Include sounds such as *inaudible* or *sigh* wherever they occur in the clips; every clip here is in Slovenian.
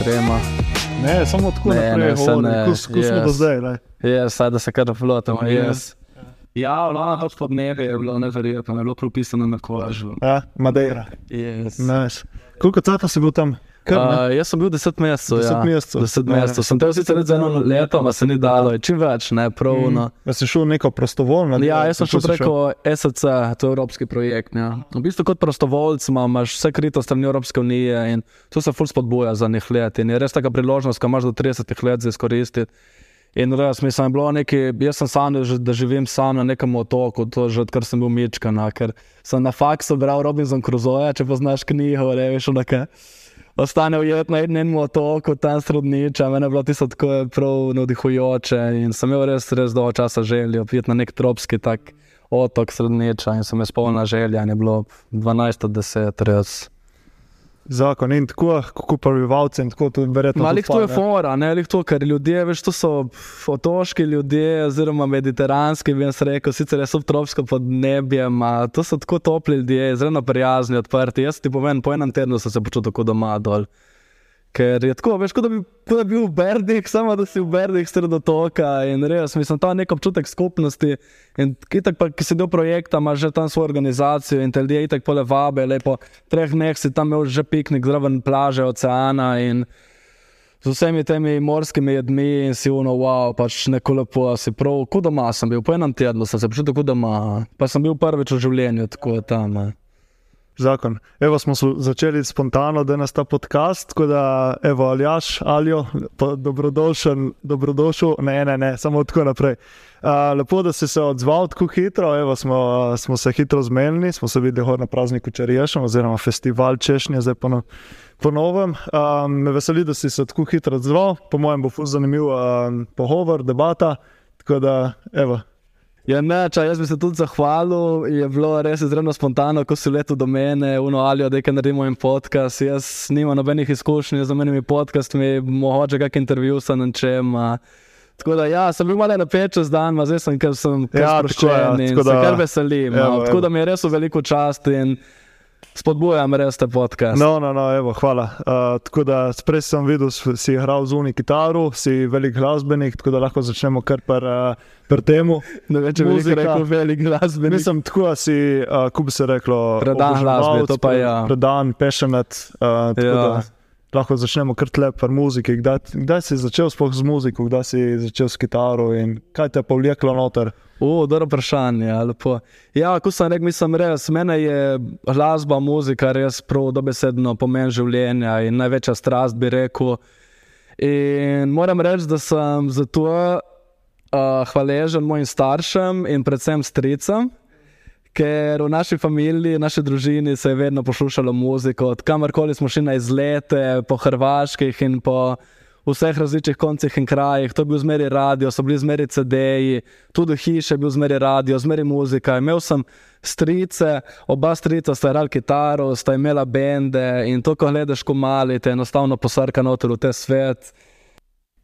trema. Ne, samo tako Ne, naprej, ne, govori, ne, ko s- ko smo yes. do zdaj. Ne. Ja, saj da se kar flotamo, Ja. jaz. Ja, lano podnebje je bilo neverjetno, je bilo propisano na kožu. Ja, Madeira. Yes. Nice. Koliko časa si bil tam? Kar? Uh, jaz sem bil deset mesecev. Deset ja. mesecev. Deset Ne, mesecev. Sem te sicer za eno leto, pa se ni dalo, čim več, ne, pravno. Ja, si šel neko prostovoljno? Ja, jaz sem šel preko SAC, to je evropski projekt. Ja. V bistvu kot prostovoljc ima- imaš vse krito strani Evropske unije in to se ful spodbuja za njih let. In je res taka priložnost, ki imaš do 30 let za izkoristiti. In res, mislim, je bilo nekaj, jaz sem sanjal, da živim sam na nekem otoku, to že odkar sem bil mičkana, ker sem na faksu bral Robinson Crusoe, če poznaš knjigo, ne veš, onaka. Ostane ujet na enem otoku, tam srodniča, meni je bilo tisto tako prav navdihujoče in sem imel res, res dolgo časa željo piti na nek tropski tak otok sredniča in sem me spolna želja in je bilo 12 od 10, res. Zakon in tako, kako prebivalci in tako tudi verjetno. Malih tudi to je fora, ne lih to, ker ljudje, veš, to so otoški ljudje, oziroma mediteranski, bi jaz rekel, sicer je subtropsko podnebje, ma, to so tako topli ljudje, izredno prijazni, odprti. Jaz ti povem, po enem tednu sem se počutil kot doma dol. Ker je tako, veš, kot da bi, kot da bi bil v Berdih, samo da si v Berdih sred otoka in res, mislim, ta nek občutek skupnosti. In itak pa, ki si del projekta, imaš že tam svojo organizacijo in te ljudje itak pole vabe, lepo, treh dneh si tam imel že piknik zraven plaže, oceana in z vsemi temi morskimi jedmi in si uno, wow, pač neko lepo, si prav, kot doma sem bil, po enem tednu sem se počutil kot doma, pa sem bil prvič v življenju tako tam. eh. Zakon. Evo smo začeli spontano, da nas ta podcast, tako da, evo, Aljaš, Aljo, pa dobrodošel, dobrodošel, ne, ne, ne, samo tako naprej. Uh, lepo, da si se odzval tako hitro, evo, smo, smo se hitro zmenili, smo se videli na prazniku Čerješem, oziroma festival Češnje, zdaj pono, ponovem. Um, me veseli, da si se tako hitro odzval, po mojem bo zanimiv um, pogovor, debata, tako da, evo, Ja, ne, ča, jaz bi se tudi zahvalil. Je bilo res izredno spontano, ko si letel do mene, uno ali da kaj naredimo en podcast. Jaz nimam nobenih izkušenj z menimi podcastmi, mogoče kak intervju sem na čem. a. Tako da, ja, sem bil malo napeč čez dan, zdaj sem kar, sem kar Ja, tako je, sproščen in tako se da- kar veselim. Evo, evo. tako da mi je res veliko čast in spodbujam res te podcast. No, no, no, evo, hvala. Uh, tako da prej sem videl, si igral zunaj kitaro, si velik glasbenik, tako da lahko začnemo kar pri uh, pri temu. Ne vem, če bi rekel velik glasbenik. Mislim, tako da si, uh, kako bi se reklo, Predan glasbi, to pa ja. Predan, passionate. Uh, Ja. da lahko začnemo kar tlep pri muziki. Kdaj, kdaj si začel sploh z muziko, kdaj si začel s kitaro in kaj te je povleklo noter? O, dobro vprašanje. ja, lepo. Ja, kot sem rekel, mislim res, mene je glasba, muzika res prav dobesedno pomen življenja in največja strast, bi rekel. In moram reči, da sem zato uh, hvaležen mojim staršem in predvsem stricam. Ker v naši familiji, naši družini se je vedno poslušalo muziko, od kamorkoli smo šli na izlete, po Hrvaških in po vseh različnih koncih in krajih. To je bil zmeri radio, so bili zmeri CD-ji, tudi v hiši je bil zmeri radio, zmeri muzika. Imel sem strice, oba strica sta igrala kitaro, sta imela bende in to, ko gledaš, ko mali, te enostavno posrka noter v te svet.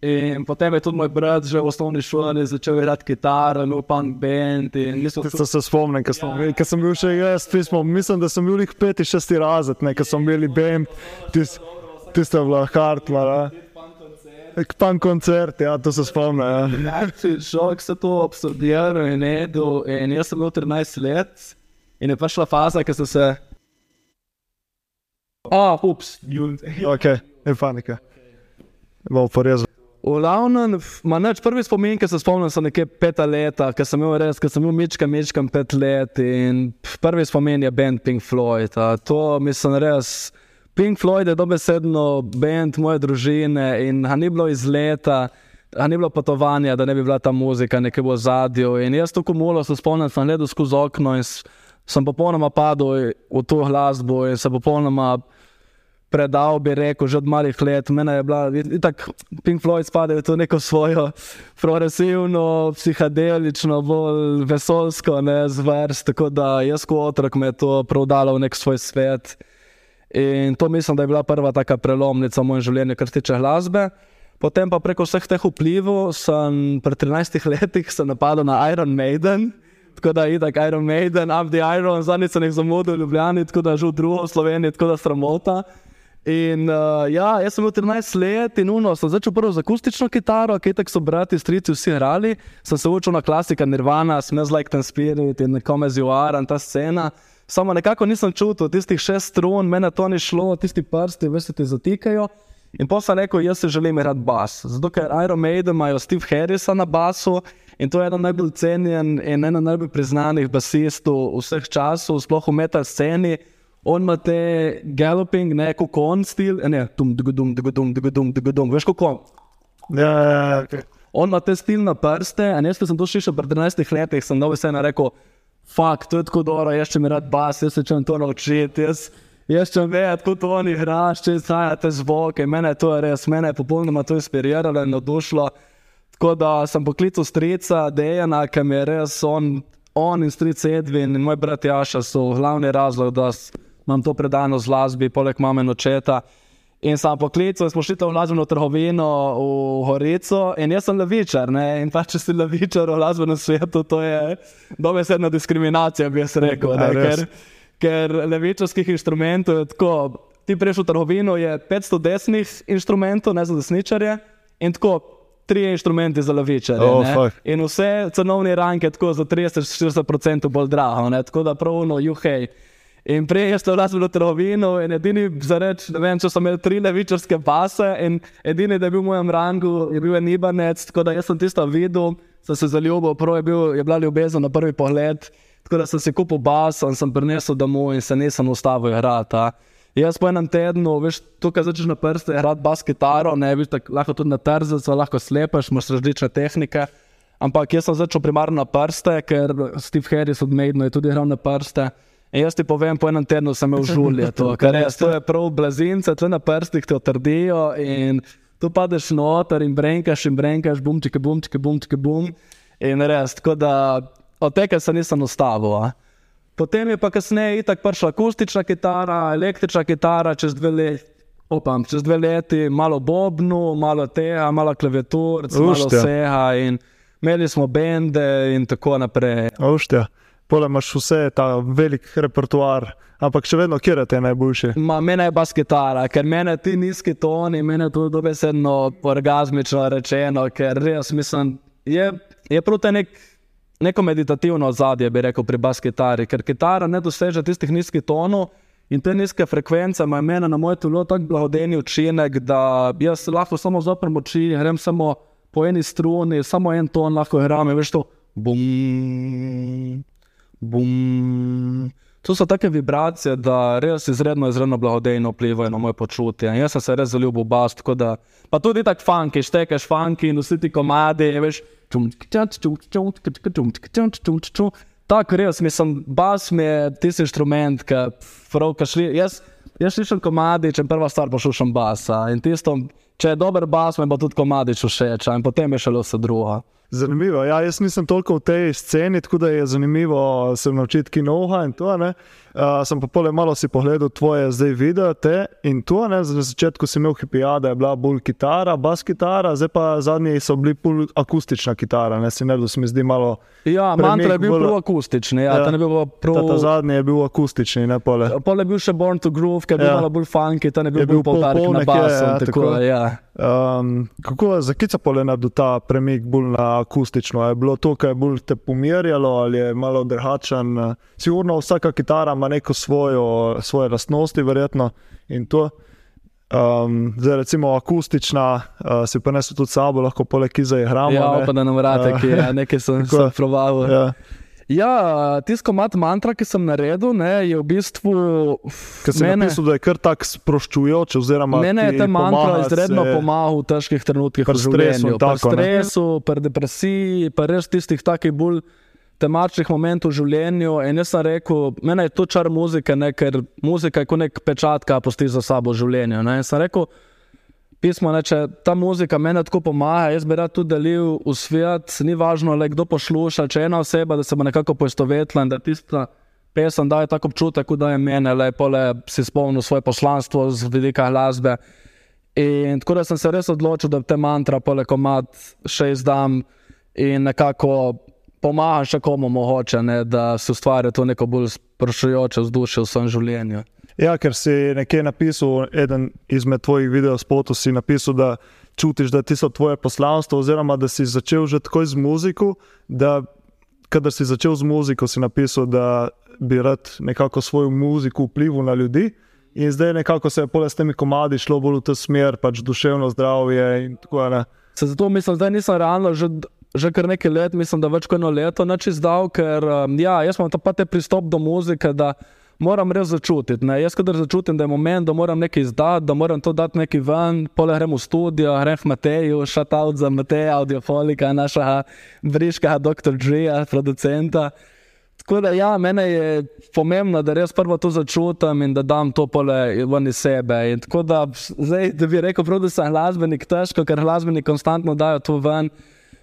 In potem je tudi moj brat že v osnovni šoli začel igrati kitaro, imel punk band in mi smo Tisto se spomnim, ker sem, ja. sem bil še jaz, pismo, mislim, da sem bil jih peti, šesti razred, ker bil bend, tis, tisto je bila hartma, pan koncert, ja, to se spomnim. Ja. Šok se to absorbiral in jedel. In jaz sem imel 13 let in je prišla faza, ki sem se. A, oh, ups. Ok, je panika. Bomo porezali. V glavnem, ma neč prvi spomin, ki se spomnim, so nekje peta leta, ker sem imel res, ker sem imel mička, mičkam pet let in prvi spomin je band Pink Floyd. A to mislim res. Pink Floyd je dobesedno band moje družine in a ni bilo iz leta. A ni bilo potovanja, da ne bi bila ta muzika nekje v zadju. In jaz to kumulo se spomnim, sem gledal skozi okno in sem popolnoma padel v to glasbo in se popolnoma predal, bi rekel, že od malih let. Mene je bila, tako Pink Floyd spada v to neko svojo progresivno, psihadelično, bolj vesolsko ne, zvrst. Tako da jaz kot otrok me je to prodalo v nek svoj svet. In to mislim, da je bila prva taka prelomnica v mojem življenju, kar se tiče glasbe. Potem pa preko vseh teh vplivov sem pri 13 *laughs* letih se napadel na Iron Maiden. Tako da je tako Iron Maiden, Up the Iron, zadnjič sem jih zamudil v Ljubljani, tako da že v drugo v Sloveniji, tako da sramota. In uh, ja, jaz sem bil 13 let in uno, sem začel prvo z akustično kitaro, ki tako so brati, strici vsi igrali. Sem se učil na klasika Nirvana, Smells Like Ten Spirit in Come As You Are in ta scena. Samo nekako nisem čutil tistih šest strun, meni to ni šlo, tisti prsti, veš, se ti zatikajo. In pa sem rekel, jaz se želim igrati bas. Zato ker Iron Maiden imajo Steve Harrisa na basu in to je eden najbolj cenjen in eden najbolj priznanih basistov vseh časov, sploh v metal sceni. On ima te galloping, ne kot on stil, ne, tum, dum, dum, dum, dum, dum, veš kako. Ja, ja, ja. On ima te stil na prste, in jaz, ko sem to slišal pred 13 leti, sem dobro vse rekel, fakt, to je tako dobro, jaz če mi rad bas, jaz se čem to naučiti, jaz, jaz vedeti, kako to oni igraš, če znajo te zvoke, mene to je res, mene je popolnoma to inspiriralo in navdušilo. Tako da sem poklical strica Dejana, ki mi je res on, on in stric Edvin in moj brat Jaša so glavni razlog, da imam to predano z glasbi, poleg mame in očeta. In sem poklical, smo šli tam v glasbeno trgovino v Horico in jaz sem levičar. Ne? In pa če si levičar v glasbenem svetu, to je dobesedna diskriminacija, bi jaz rekel. Ne? Ker, ker levičarskih inštrumentov je tako. Ti prejš v trgovino, je 500 desnih inštrumentov, ne za desničarje, in tako tri inštrumenti za levičarje. Oh, in vse cenovne ranke tako za 30-40% bolj drago, ne? tako da pravno, juhej. In prej je šlo v trgovino, in edini za reči, ne vem, če so imeli tri levičarske pase, in edini, da je bil v mojem rangu, je bil en Ibanec, tako da sem tisto videl, sem se zaljubil, prav je, bil, je bila ljubezen na prvi pogled. Tako da sem si kupil bas sem prinesel domov in se nisem ustavil igrati. Jaz po enem tednu, veš, tukaj začneš na prste, igrati bas kitaro, ne veš, tako lahko tudi na trzec, lahko slepeš, imaš različne tehnike. Ampak jaz sem začel primarno na prste, ker Steve Harris od Maidna je tudi igral na prste. In jaz ti povem, po enem tednu sem imel žulje, to, kar res, to je prav blazince, tle na prstih te otrdijo in tu padeš noter in brenkaš in brenkaš, bum, čeke, bum, čeke, bum. In res, tako da od tega se nisem ustavil. A. Potem je pa kasneje itak prišla akustična kitara, električna kitara, čez dve leti. Opam, čez dve leti, malo bobnu, malo tega, malo klaviatur, malo Ušte. vsega. In imeli smo bende in tako naprej. Oštja. Pole imaš vse, ta velik repertoar, ampak še vedno, kje je te najboljši? Ma, mene je bas kitara, ker mene ti nizki toni, mene to dobesedno orgasmično rečeno, ker res mislim, je, je prav te nek, neko meditativno ozadje, bi rekel, pri bas kitari, ker kitara ne doseže tistih nizkih tonov in te nizke frekvence ima mene na moje telo tako blagodejni učinek, da jaz lahko samo zoprem oči, grem samo po eni struni, samo en ton lahko igram, in veš to, bum, bum. To so take vibracije, da res izredno, izredno blagodejno vplivajo na moje počutje. In jaz sem se res zaljubil v bas, tako da. Pa tudi tako funki, štekeš funki in vsi ti komadi, veš. Tako res, mislim, bas mi je tisti inštrument, ki pravka šli. Jaz, jaz slišim komadi, če prva stvar poslušam basa. In tisto, če je dober bas, mi bo tudi komadič všeč, in potem je šele vse drugo. Zanimivo. Ja, jaz nisem toliko v tej sceni, tako da je zanimivo se naučiti kinoha in to. Ne. Uh, sem pa pole malo si pogledal tvoje zdaj videte in to. Ne. Na začetku si imel hipijada, je bila bolj kitara, bas kitara, zdaj pa zadnji so bili bolj akustična kitara. Ne. Si da se mi zdi malo. Ja, mantra je bil bolj- akustični, ja, Ja. ta bil prav. Ta, ta zadnji je bil akustični, ne pole. Pol je bil še Born to Groove, ki je bil Ja. malo bolj funky, ta ne bil, Je bil bil poudarek na basu. ja, Ja, tako, tako. ja. Um, kako je za kica pole naredil ta premik bolj na akustično? Je bilo to, kar je bolj te pomirjalo ali je malo drugačen? eh, Sigurno vsaka kitara ima neko svojo, svoje lastnosti, verjetno. In to. Um, zdaj, recimo, akustična, uh, si prenesel tudi s sabo, lahko poleg kiza igramo. Ja, ne. pa da nam vrate, Ja. ki je nekaj sem, *laughs* sem proval. Ja, Ja, ja tisto mat mantra, ki sem naredil, ne, je v bistvu. ker sem mene, napisal, da je kar tako sproščujoč. mene je ta mantra izredno pomagal v težkih trenutkih Pri stresu. Pri stresu, pri depresiji, pa res tistih takih bolj temačnih momentov v življenju. In jaz sem rekel, meni je to čar muzike, ne, ker muzika je kot nek pečat, ki pusti za sabo v življenju. Ne. In sem rekel, pismo, ne, če ta muzika meni tako pomaga, jaz bi rad tudi delil v svet, ni važno, le kdo posluša, če ena oseba, da se bo nekako poistovetila in da tista pesem daje tako občutek, da je mene, le pole si spomnil svoje poslanstvo z vidika glasbe. In tako da sem se res odločil, da te mantra, pole komat še izdam in nekako pomaga še komu mogoče, ne, da se ustvari to neko bolj sproščujoče vzdušje v svojem življenju. Ja, ker si nekje napisal, eden izmed tvojih videospotov si napisal, da čutiš, da ti so tvoje poslanstvo, oziroma da si začel že takoj z muziko. Da, kadar si začel z muziko, si napisal, da bi rad nekako svojo muziko vplival na ljudi. In zdaj nekako se je pole s temi komadi šlo bolj v to smer, pač duševno zdravje in tako naprej. Zato mislim, da nisem realno že, že kar nekaj let, mislim, da več kot eno leto neč izdal, ker um, ja, jaz imam ta pristop do muzike, da moram res začutiti. Ne. Jaz, kadar začutim, da je moment, da moram nekaj izdati, da moram to dati nekaj ven, pole grem v studio, grem v Mateju, šatout za Mateja, audiofolika, naša briška, doktor Džija, producenta. Tako da, ja, meni je pomembno, da res prvo to začutim in da dam to pole ven iz sebe. In tako da, zdaj, da bi rekel, prav, da sem glasbenik, težko, ker glasbeniki konstantno dajo to ven.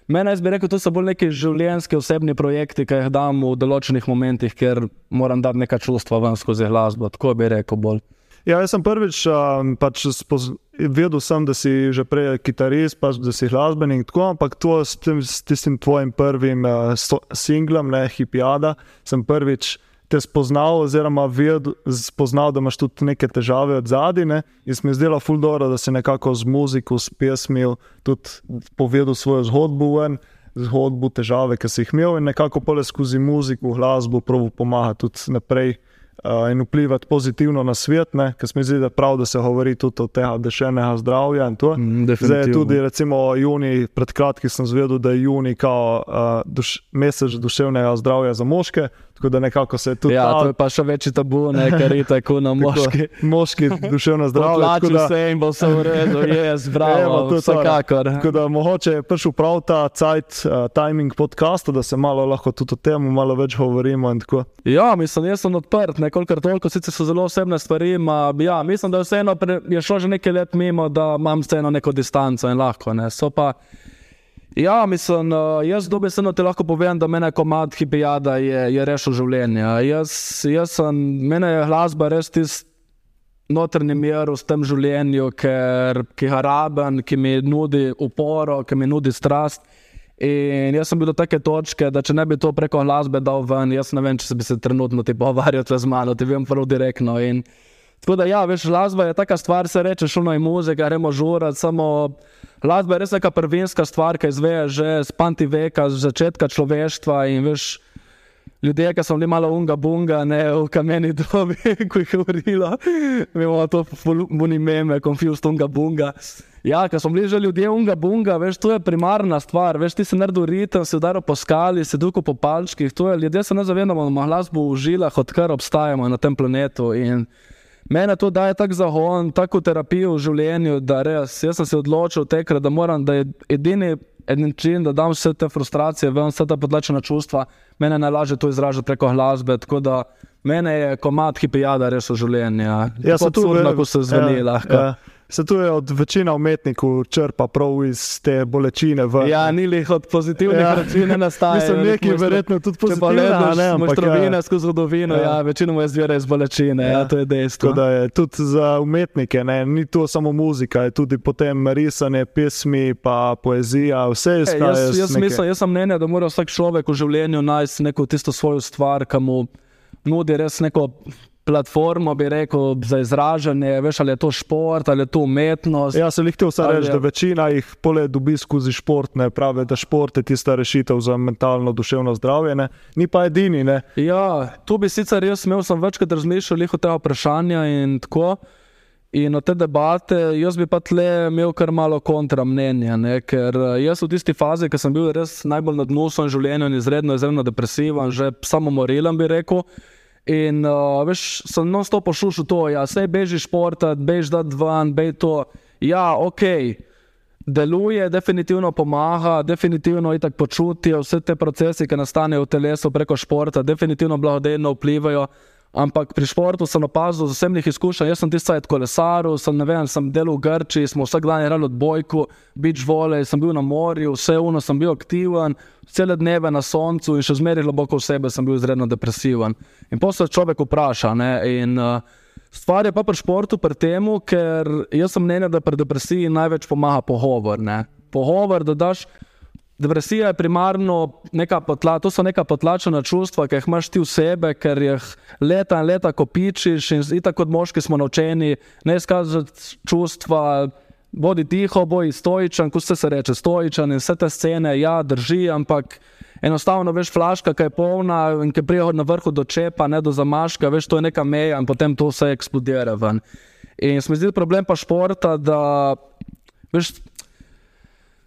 Mene jaz bi rekel, to so bolj neki življenjski, osebni projekti, ki jih dam v določenih momentih, ker moram dati neka čustva ven skozi glasbo. Tako bi rekel bolj. Ja, jaz sem prvič um, pač vedel, sem, da si že prej kitarist, pač, da si glasbenik. Tako, ampak to s, tem, s tistim tvojim prvim uh, so, singlom, ne Hipijada, sem prvič te spoznal, oziroma vedel, spoznal, da imaš tudi neke težave od zadine. In se mi je zdelo fuldoro, da si nekako z muziko, s pesmijo tudi povedal svojo zgodbo. Ven, Zgodbo, težave, ki si jih imel, in nekako pole skozi muziko, glasbo, pravi pomagati tudi naprej uh, in vplivati pozitivno na svet, ker se mi zdi, da je prav, da se govori tudi o še neha zdravja. Mm, Zdaj tudi, recimo, juni, pred kratkim sem zvedel, da je juni kao uh, duš, mesec duševnega zdravja za moške. Tako da nekako se tudi. Ja, to je pa še večji tabu, ne, *laughs* ker je tako na moški. Tako, moški duševno zdravje. Plačil da, se in bo se v redu, je zbravo, to je vsekakor. Tako da mogoče je prišel prav ta cajt, uh, timing podcasta, da se malo lahko tudi o tem malo več govorimo. Ja, mislim, jaz sem odprt, nekolikor toliko, sicer so zelo osebne stvari, ma, ja, mislim, da je vseeno, je šlo že nekaj let mimo, da imam vseeno neko distanco in lahko. Ne. So pa Ja, mislim, uh, jaz dobesedno ti lahko povem, da meni komad hipijada je, je rešil življenje. Jaz, jaz sem, mene je glasba res tisti notrni mir v tem življenju, ker, ki ga rabim, ki mi nudi uporo, ki mi nudi strast. In jaz sem bil do take točke, da če ne bi to preko glasbe dal ven, jaz ne vem, če bi se trenutno ti pogovarjal z mano, ti vem prav direktno. In, Tako da, ja, veš, glasba je taka stvar, se reče, šuno je muzika, gremo žurati, samo glasba je res neka prvinska stvar, ki izveja že z panti veka, z začetka človeštva in veš, ljudje, ki so bili malo unga bunga, ne v kameni dobi, *laughs* ko je govorilo, imamo to buni meme, confused unga bunga. Ja, ker smo bili že ljudje unga bunga, veš, to je primarna stvar, veš, ti si naredil ritem, si udaril po skali, si duko po palčkih, to je, ljudje se ne zavedamo, da ima glasbo v žilah, odkar obstajamo na tem planetu in Mene to daje tako zahon, tako terapijo v življenju, da res, jaz sem se odločil tekrat, da moram, da je edini način, da dam vse te frustracije, vem, vse te podlačene čustva, mene najlažje to izražati preko glasbe. Tako da mene je komat hipijada res v življenju. Ja, ja se tu vrne, ko se zveni ja, lahko. Ja. Se tu je od večine umetnikov črpa prav iz te bolečine. V... Ja, ni jih od pozitivnih ja. račun nastaja. Mislim, neki verjetno tudi pozitivne. Ja, ne, ampak trovine ja. skozi zgodovino, ja. ja, večinoma je zvira iz bolečine, ja. ja, to je dejstvo. Da je tudi za umetnike, ne, ni to samo muzika, je tudi potem risanje, pesmi, pa poezija, vse je skoro. Jaz, jaz, neke... jaz sem mnenja, da mora vsak človek v življenju najti neko tisto svojo stvar, ki mu nudi res neko platformo, bi rekel, za izražanje, veš, ali je to šport ali je to umetnost. Ja, se jih ti vse reči, je... da večina jih pole dobi skozi šport, ne pravi, da šport je tista rešitev za mentalno, duševno zdravje, ne? ni pa edini. Ne? Ja, tu bi sicer jaz imel večkrat razmišljal o teh vprašanjih in tako. In od te debate, jaz bi pa tle imel kar malo kontramnenja, ne? ker jaz v tisti fazi, ki sem bil res najbolj na dnu svojega življenja in izredno, izredno depresiven, že samomorilen bi rekel. In uh, veš, sem non stop pošušil to, ja, vse beži športat, beži da dva, beži to. Ja, ok, deluje, definitivno pomaga, definitivno je tako počutijo vse te procese, ki nastanejo v telesu preko športa, definitivno blagodejno vplivajo. Ampak pri športu sem opazil z osebnih izkušenj. Jaz sem tisti sajt kolesaril, sem, vem, sem delal v Grči, smo vsak dan igrali odbojko, beach volley, sem bil na morju, vse uno, sem bil aktiven, cele dneve na soncu in še zmeraj globoko v sebe sem bil izredno depresiven. In se človek vpraša. Ne, in, uh, stvar je pa pri športu, pri tem, ker jaz sem mnenja, da pri depresiji največ pomaga pogovor. Ne. Pogovor, da daš Depresija je primarno neka potla, to so neka potlačena čustva, ki jih imaš ti v sebi, ker jih leta in leta kopičiš. In tako kot moški smo naučeni ne izkazati čustva, bodi tiho, bodi stoičen, ko se reče stoičen in vse te scene, ja, drži, ampak enostavno veš, flaška, ki je polna in ki prije na vrhu do čepa, ne do zamaška, veš, to je neka meja in potem to vse eksplodira ven. In se mi zdi problem pa športa, da veš.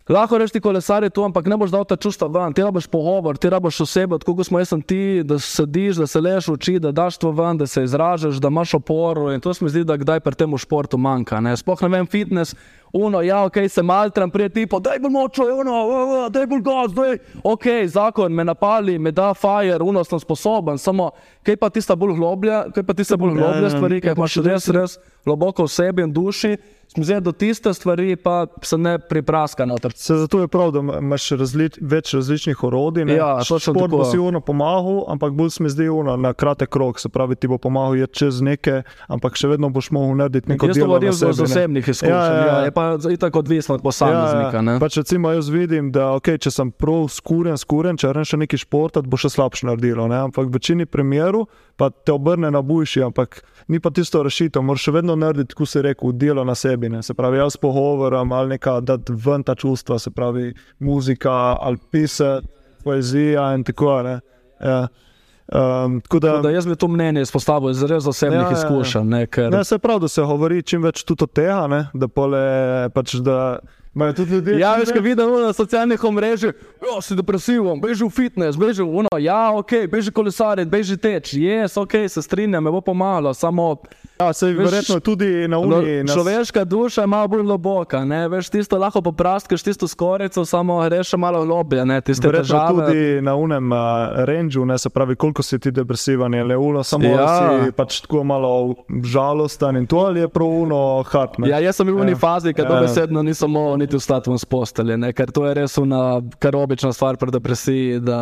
Lahko rečeš, kolesar je tu, ampak ne boš dal ta čustva ven, ti rabiš pogovor, ti rabiš osebe, tako kot smo jaz in ti, da sediš, da se leš v oči, da daš to ven, da se izražaš, da imaš oporo. In to se mi zdi, da kdaj pri tem športu manjka. Ne? Sploh ne vem, fitness, uno, ja, ok, se maltram, prije tipo, da je bil močo, uno, da je bil gost, da je, ok, zakon me napali, me da fire, uno, sem sposoben, samo, kaj pa tista bolj globlja, kaj pa tista bolj globlja ja, ja, stvari, kaj imaš res, res globoko v sebi in duši. Zdaj, do tiste stvari pa se ne pripraska. Se zato je prav, da imaš različ, več različnih orodij. Ja, šport bo si uno pomagal, ampak bolj se mi zdi uno na kratek rok. Se pravi, ti bo pomagal je čez neke, ampak še vedno boš mogel narediti nekaj. Jaz to govorim iz osebnih izkušenj. Ja, ja, ja. Je pa tako odvisno od posameznika. Ja, ja. Pač, recimo, jaz vidim, da okay, če sem prav skuren, skuren, če rečem še neki šport, bo še slabše naredilo. Ne? Ampak v večini primerov pa te obrne na bujši, ampak ni pa tisto rešitev. Moraš še vedno narediti, kot si rekel, delo na sebi. Ne? Se pravi, jaz pogovorim ali nekaj, da ven ta čustva, se pravi, muzika ali pisati, poezija in tako naprej. Ja. Um, da, da jaz bi to mnenje izpostavil iz res osebnih ja, izkušenj. Ne, ker... ne, se pravi, da se govori čim več tudi o tega, ne, da pole pač. Da, Ljudje, ja, veš, kaj vidim na socialnih omrežjih, ja, si depresiven, beži v fitness, beži v uno, ja, ok, beži kolesariti, beži teč, jaz, yes, ok, se strinjam, me bo pomalo, samo. Ja, se je verjetno tudi na uni. No, človeška duša je malo bolj globoka, ne, veš, tisto lahko popraskaš, tisto skorjico, samo greš malo lobje, ne, tiste težave. Tudi na unem uh, rangeu, ne, se pravi, koliko si ti depresiven, je le uno, samo ja. si pač tako malo žalosten in to ali je prav uno hart. Ja, jaz sem bil v uni ja. fazi, ker ja. dobesedno nisem mogel niti vstati v postelje, ne? ker to je res una, kar obična stvar pri depresiji, da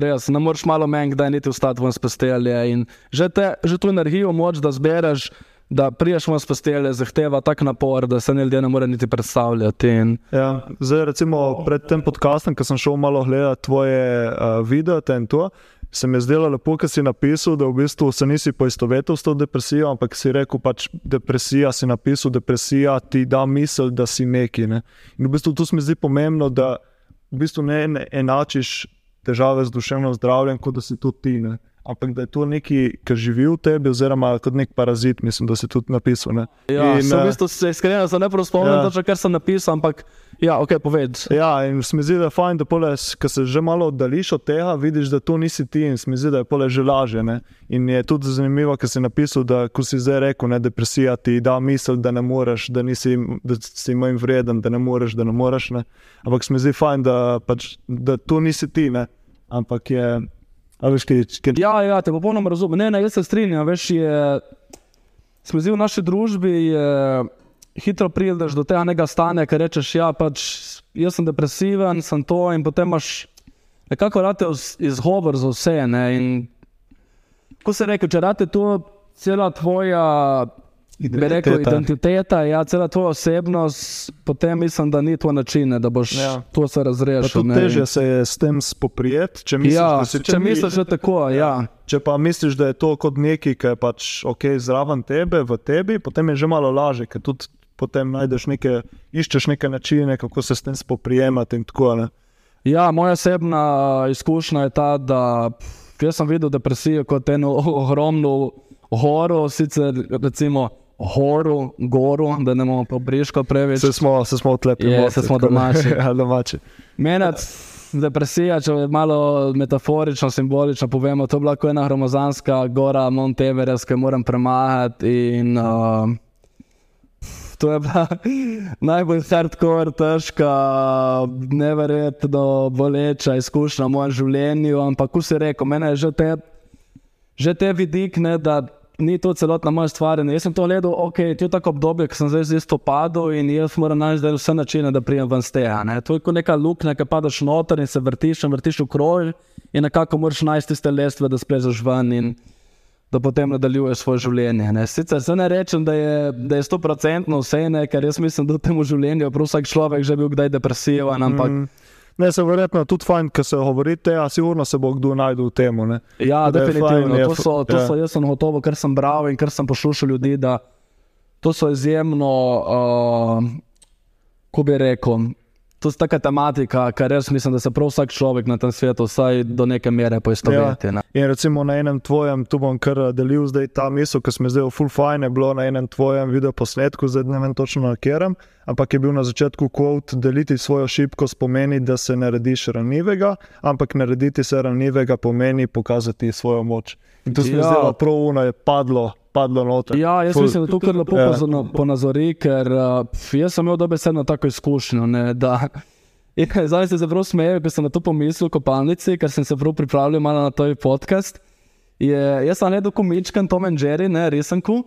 res ne moreš malo menj, da je niti vstati v postelje. In že, te, že to energijo moč, da zbereš, da priješ v postelje, zahteva tak napor, da se ne ljudje ne more niti predstavljati. In... Ja, zdaj, recimo pred tem podcastom, ko sem šel malo gledati tvoje uh, videe in to se mi je zdelo lepo, ker si napisal, da v bistvu se nisi poistovetil s to depresijo, ampak si rekel, da pač depresija si napisal, depresija ti da misel, da si neki. Ne? In v bistvu tu se mi zdi pomembno, da v bistvu ne enačiš težave z duševnim zdravjem, kot da si to ti. Ne? Ampak da je to nekaj, kar živi v tebi, oziroma kot nek parazit, mislim, da si tudi napisal. Ne? Ja, in, v bistvu se iskreno, ne prav spomnim, ja. kar sem napisal, ampak. Ja, ok, povedz. Ja, in se mi zdi, da je fajn, da poles, se že malo oddališ od tega, vidiš, da to nisi ti in se mi zdi, da je pole že lažje. Ne? In je tudi zanimivo, ker si napisal, da ko si zdaj rekel, da depresija ti da misel, da ne moreš, da, nisi, da si manj vreden, da ne moreš, da ne moreš. Ne? Ampak se mi zdi fajn, da, pač, da to nisi ti, ne? ampak je. Veš, kaj, kaj... Ja, ja, te popolnoma razumem. Ne, ne, jaz se strinjam. Veš, je, mi zdi v naši družbi. Je, hitro prideš do tega nekega stanja, ki rečeš, ja, pač jaz sem depresiven, sem to in potem imaš nekako rade izgovor za vse. Ne? In ko se reče, če rade to, cela tvoja. Identiteta. Rekel, identiteta, ja, cela tvoja osebnost, potem mislim, da ni to način, da boš ja. to se razrešil. Teže se je s tem spoprijeti, če misliš, ja, da si če misliš, da tako. Ja. Ja. Če pa misliš, da je to kot nekaj, ki je pač okay, zraven tebe, v tebi, potem je že malo lažje, ker tudi potem najdeš neke, iščeš neke načine, kako se s tem spoprijemati. Ja, moja osebna izkušnja je ta, da pff, sem videl depresijo kot eno ogromno horo, sicer recimo. Horu, goru, da ne bomo pobriško preveč. Se smo, se smo odlepili, yeah, se smo domači. *laughs* ja, domači. Meni depresija, če je malo metaforično, simbolično povemo, to je bila ena gromozanska gora Monteverest, ki jo moram premagati. In, uh, to je bila *laughs* najbolj hardcore, težka, neverjetno boleča izkušnja v mojem življenju. Ampak, ko si rekel, meni je že te, že te vidik, ne, da ni to celotna moja stvar. Jaz sem to gledal, ok, to je tako obdobje, ki sem zdaj z isto padel in jaz moram najti vse načine, da prijem ven z tega. Ne. To je kot neka luknja, ki padaš noter in se vrtiš in vrtiš v kroj in nekako moraš najti tiste lestve, da splezaš ven. In, da potem nadaljuje svoje življenje. Ne. Sicer se ne rečem, da je sto procentno vse, ne, ker jaz mislim, da v tem življenju je vsak človek že bil kdaj depresiven. Ampak mm. Ne, se verjetno tudi fajn, ker se govorite, a sigurno se bo kdo najdel v tem. Ja, Da je definitivno. fajn, je to so, to ja. so, jaz sem gotovo, ker sem bral in ker sem poslušal ljudi, da to so izjemno, uh, ko bi rekel. To je taka tematika, kar res mislim, da se prav vsak človek na tem svetu vsaj do neke mere poistoveti. Ja. In recimo na enem tvojem, tu bom kar eh, delil zdaj ta misel, ki smo zdaj v full fine, je bilo na enem tvojem videoposnetku, zdaj ne vem točno na katerem, ampak je bil na začetku quote: deliti svojo šibkost pomeni, da se narediš ranljivega, ampak narediti se ranljivega pomeni pokazati svojo moč. In to se mi Ja. ja. zdelo prav uno, je padlo, padlo noter. Ja, jaz Ful. mislim, da to kar lepo Ja. ponazori, ker uh, pf, jaz sem imel dobesedno tako izkušnjo. Ne, da, *laughs* in zdaj se zelo smejem, ker sem na to pomislil v kopalnici, ker sem se prav pripravljal malo na to podcast. Je, jaz sem naredil komičken Tom and Jerry, ne resenku.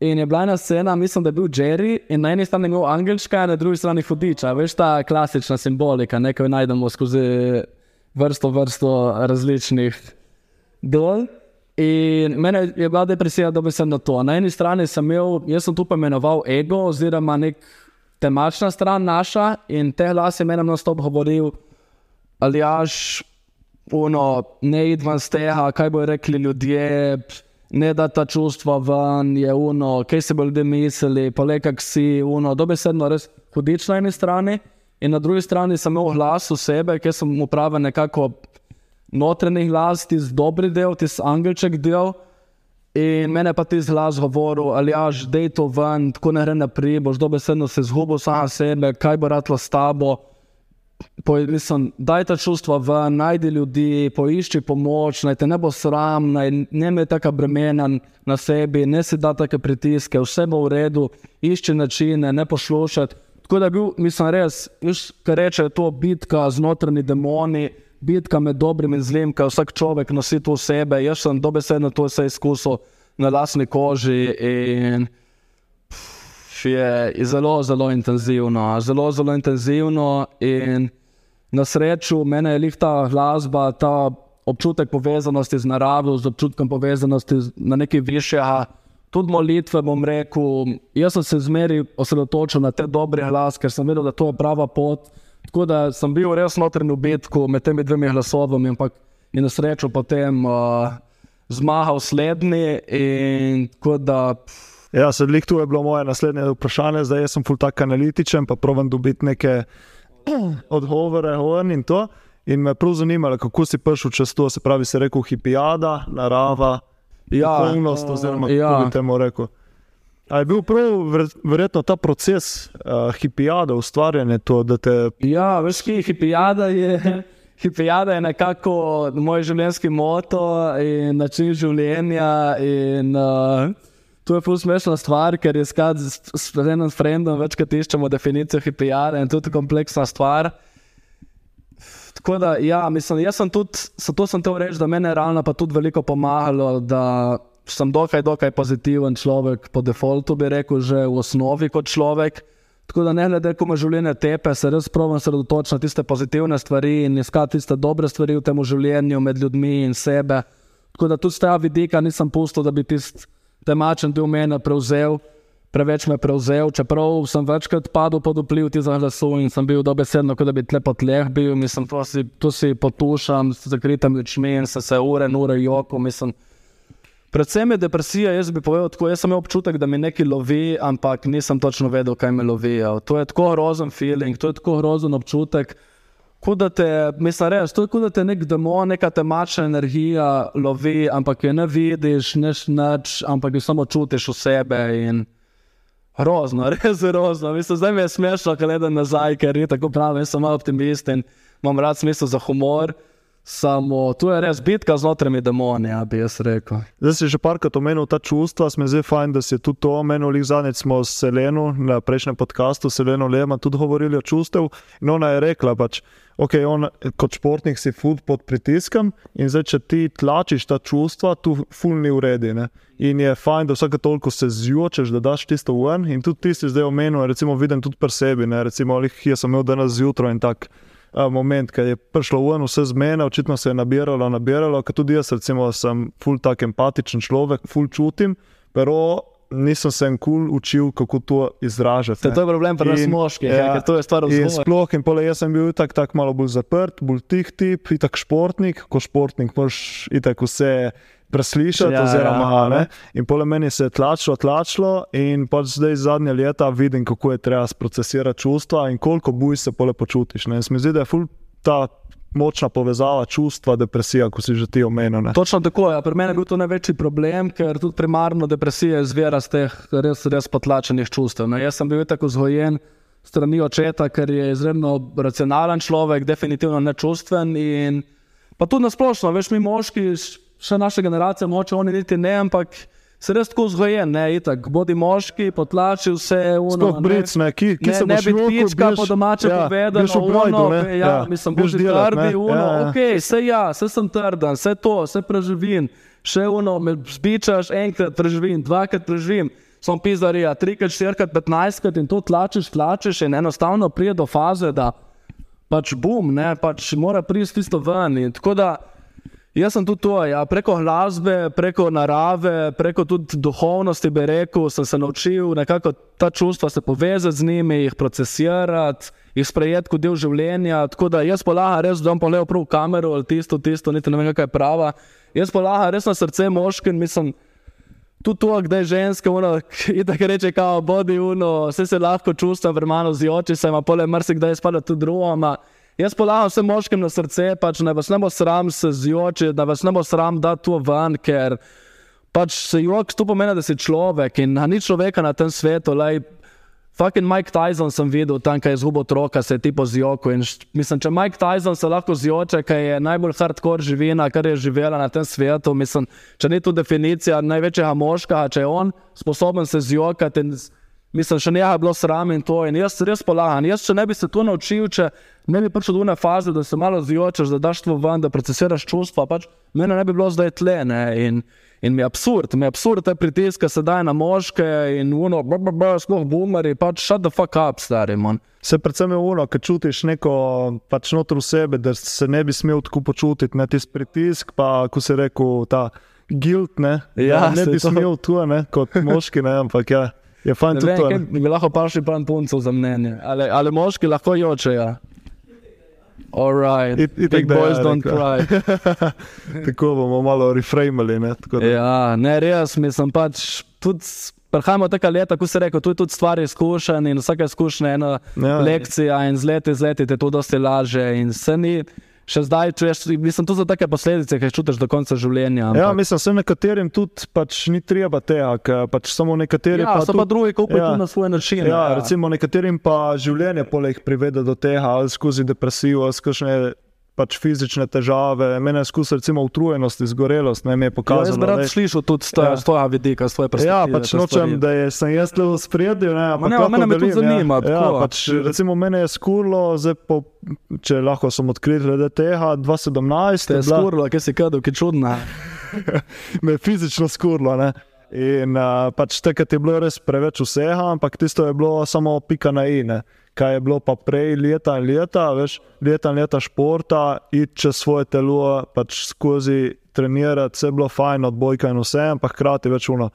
In je bila ena scena, mislim, da je bil Jerry, in na eni strani je imel angelčka, na drugi strani hudiča. Veš ta klasična simbolika, nekaj najdemo skozi vrsto, vrsto različnih dol. In mene je bila depresija, da bi se na to. Na eni strani sem imel, jaz sem tu pomenoval ego, oziroma nek temačna stran naša, in te glas je meni na stop govoril, ali jaš, uno, ne id ven z tega, kaj bojo rekli ljudje. Ne da ta čustva ven, je uno, kaj se bo ljudje mislili, pa le kak si, uno, dobesedno res hudič na eni strani, in na drugi strani sem imel glas osebe, ki sem mu pravi nekako notranji glas, tisti dobri del, tisti angelček del. In mene pa ti zglas govoril, ali jaš, dej to ven, tako ne gre naprej, boš dobesedno se zgubil sam sebe, kaj bo ratlo s tabo. Poj, mislim, daj ta čustva ven, najdi ljudi, poišči pomoč, naj te ne bo sram, naj ne imej taka bremena na sebi, ne si da take pritiske, vse bo v redu, išči načine, ne poslušati. Tako da je bil, mislim, res, kar reče, to bitka z notranji demoni, bitka med dobrim in zlim, kaj vsak človek nosi to v sebe. Jaz sem dobesedno to vse izkusil na lastni koži in je zelo, zelo intenzivno, zelo, zelo intenzivno. In na srečo mene je lih ta glasba, ta občutek povezanosti z naravo, z občutkom povezanosti na nekaj višjega. Tudi molitve, bom rekel, jaz sem se zmeraj osredotočil na te dobre glas, ker sem vedel, da to je prava pot. Tako da sem bil res notrni v bitku med temi dvemi glasovami, ampak je na srečo potem uh, zmagal slednji. Da pff, Ja, sedaj tu je bilo moje naslednje vprašanje, zdaj sem full tak analitičen, pa provam dobiti neke *clears throat* odgovore in to. In me prav zanimalo, kako si prišel čez to, se pravi, si rekel hipijada, narava, Ja, duhovnost, oziroma kako ja. bi temu rekel. A je bil prav ver- verjetno ta proces uh, hipijada, ustvarjanje to, da te Ja, veš, ki hipijada je. *laughs* Hipijada je nekako moj življenjski moto in način življenja. In, uh, to je plus smešna stvar, ker je skrati s, s enim frendom večkrat iščemo definicijo hipijada in to je kompleksna stvar. Tako da, ja, mislim, jaz sem tudi, zato sem te reči, da meni je realno pa tudi veliko pomagalo, da sem dokaj, dokaj pozitiven človek, po defaultu bi rekel, že v osnovi kot človek. Tako da ne glede, kako me življenje tepe, se res pravim sredotočiti na tiste pozitivne stvari in iskati tiste dobre stvari v tem življenju, med ljudmi in sebe. Tako da tudi z tega vidika nisem pustil, da bi tisti temačen del mene prevzel, preveč me prevzel, čeprav sem večkrat padel pod vpliv tega glasu in sem bil dobesedno, kot da bi tle po tleh bil, mislim, to si, si potušam s zakritim očmi in se, se ure in ure joko, mislim. Predvsem je depresija, jaz bi povedal tako, jaz sem imel občutek, da me nekaj lovi, ampak nisem točno vedel, kaj me lovi. To je tako grozen feeling, to je tako grozen občutek. Kot da te, mislim, res, to je kot da te nek demon, neka temačna energija lovi, ampak jo ne vidiš, neš nič, ampak jo samo čutiš v sebe. In... Grozno, *laughs* res je grozno. Mislim, zdaj mi je smešno, ker gledam nazaj, ker je tako pravi, jaz sem optimist in imam rad smisel za humor. Samo tu je res bitka z notranjimi demoni, ja, bi jaz rekel. Zdaj si že parkrat omenil ta čustva, smo zdaj fajn, da si tudi to omenil. Zadnjič smo s Seleno na prejšnjem podkastu, Seleno Lema, tudi govorili o čustev. In ona je rekla, pač, ok, on, kot športnik si ful pod pritiskom in zdaj, če ti tlačiš ta čustva, tu ful ni uredi. Ne? In je fajn, da vsake toliko se zjočeš, da daš tisto ven. In tudi ti si zdaj omenil, recimo, vidim tudi pri sebi. Ne? Recimo, lih, jaz sem imel danes zjutraj in tako a, moment, ki je prišlo ven, vse zmena, očitno se je nabiralo, nabiralo, ker tudi jaz, recimo, sem ful tak empatičen človek, ful čutim, pero nisem se enkul učil, kako to izražati. To je problem pri nas In- moških, ja, ja, to je stvar vzgoja. sploh, in pole, jaz sem bil tako tak malo bolj zaprt, bolj tih tip, itak športnik, ko športnik moraš itak vse preslišati. Ja, oziroma, ja. ne. In pole meni se je tlačilo, tlačilo, in pač zdaj zadnja leta vidim, kako je treba sprocesirati čustva in koliko buj se pole počutiš. Ne. In se mi zdi, da je ful ta močna povezava čustva, depresija, ko si že ti omenil. ne. Točno tako. Ja. Pri meni je bil to največji problem, ker tudi primarno depresija izvira iz teh res, res potlačenih čustev. Ne. Jaz sem bil tako vzgojen strani očeta, ker je izredno racionalen človek, definitivno nečustven. In pa tudi nasplošno, veš, mi moški, še naša generacija, moče oni niti ne, ampak se res tako vzgojen, ne, itak, bodi moški, potlači vse, uno, Sploh bric, ne, ki, ki Ne, se ne boš luknil, pička, po domače ja, brojdu, ono, ne, ja, mislim, greš bodi delat, ne, trdi, uno, ja, ja. ok, vse ja, vse sem trden, vse to, vse preživim, še uno, me zbičaš, enkrat preživim, dvakrat preživim. Sem pizarija, trikrat, štirikrat, petnajstkrat in to tlačiš, tlačiš in enostavno pride do faze, da pač bum, ne, pač mora priti tisto ven. In tako da jaz sem tudi to, ja, preko glasbe, preko narave, preko tudi duhovnosti, bi rekel, sem se naučil nekako ta čustva se povezati z njimi, jih procesirati, jih sprejeti kot del življenja. Tako da jaz polagam res, da bom pogledal prav v kamero ali tisto, tisto, niti ne vem, kaj je prava. Jaz polagam res na srce moški in mislim, tudi to, da je ženska, ono, *laughs* ki tako reče, kao bodi uno, vse se lahko čustva, vermano z oči, se ima pole marsikdaj spada tudi drugoma. Jaz polagam vsem moškim na srce, pač ne vas ne bo sram se z oči, da vas ne bo sram dati to ven, ker pač se jok to pomeni, da si človek in ni človeka na tem svetu. Lej, Fucking Mike Tyson sem videl tam, kaj je izgubil otroka, se je tipo zjoko. Mislim, če Mike Tyson se lahko zjoče, kaj je najbolj hardcore živina, kar je živela na tem svetu, mislim, če ni to definicija največjega moška, če je on sposoben se zjokati. in Mislim, še nekaj je bilo sram in to. In jaz res polagam. Jaz, če ne bi se to naučil, če ne bi prišel do one faze, da se malo zjočeš, da daš to ven, da procesiraš čustva, pač mene ne bi bilo zdaj tle. Ne? In, in mi je absurd, mi je absurd te pritiske sedaj na moške in uno, sploh boomeri, pač shut the fuck up, stari man. Se predvsem je ono, ker čutiš neko pač noter v sebi, da se ne bi smel tako počutiti, ne tisti pritisk, pa ko si rekel ta guilt, ne, Ja, da ne bi to. smel tu, ne, kot moški, ne, ampak ja, je fajn tudi to. bi lahko vprašali pan puncev za mnenje. Ali, ali moški lahko jočejo? Alright, It- itak big ja, boys don't rekel. cry. *laughs* Tako bomo malo reframali. Ne, tako da- Ja, ne, res, mislim pač tudi. Prehajamo tako leta, kot se reče, tu je tudi stvar izkušenj in vsake izkušnje je ena Ja. ja. lekcija in z leti, z leti te to dosti laže in se ni. Še zdaj čuješ, mislim, to so take posledice, ki jih čutiš do konca življenja. Ja, ampak- mislim, se nekaterim tudi pač ni treba tega, pač samo nekateri ja, pa so tudi, pa drugi, ki ja. ja. na svoj način. Ja, recimo nekaterim pa življenje poleg privede do tega, ali skozi depresijo, ali skozi pač fizične težave. Mene je skozi recimo utrujenost, izgorelost, ne mi je Ja, jaz pokazalo. bi rad slišal tudi s tvojega Ja. ja. vidika, s tvoje perspektive. Ja, pač nočem, da je, sem jaz le v spredju. Ne, ampak ne, mene me tudi delim, zanima, Ja, ja, pač, recimo, mene je skurlo, po, če lahko sem odkrit glede tega, 2017. Te je bila- skurlo, ki si kadil, ki čudna. *laughs* me je fizično skurlo. Ne? In uh, pač takrat je bilo res preveč vsega, ampak tisto je bilo samo pika na ine. Kaj je bilo pa prej, leta in leta, veš, leta in leta športa, iti čez svoje telo, pač skozi trenirati, vse je bilo fajn, odbojka in vse, ampak hkrati več uno.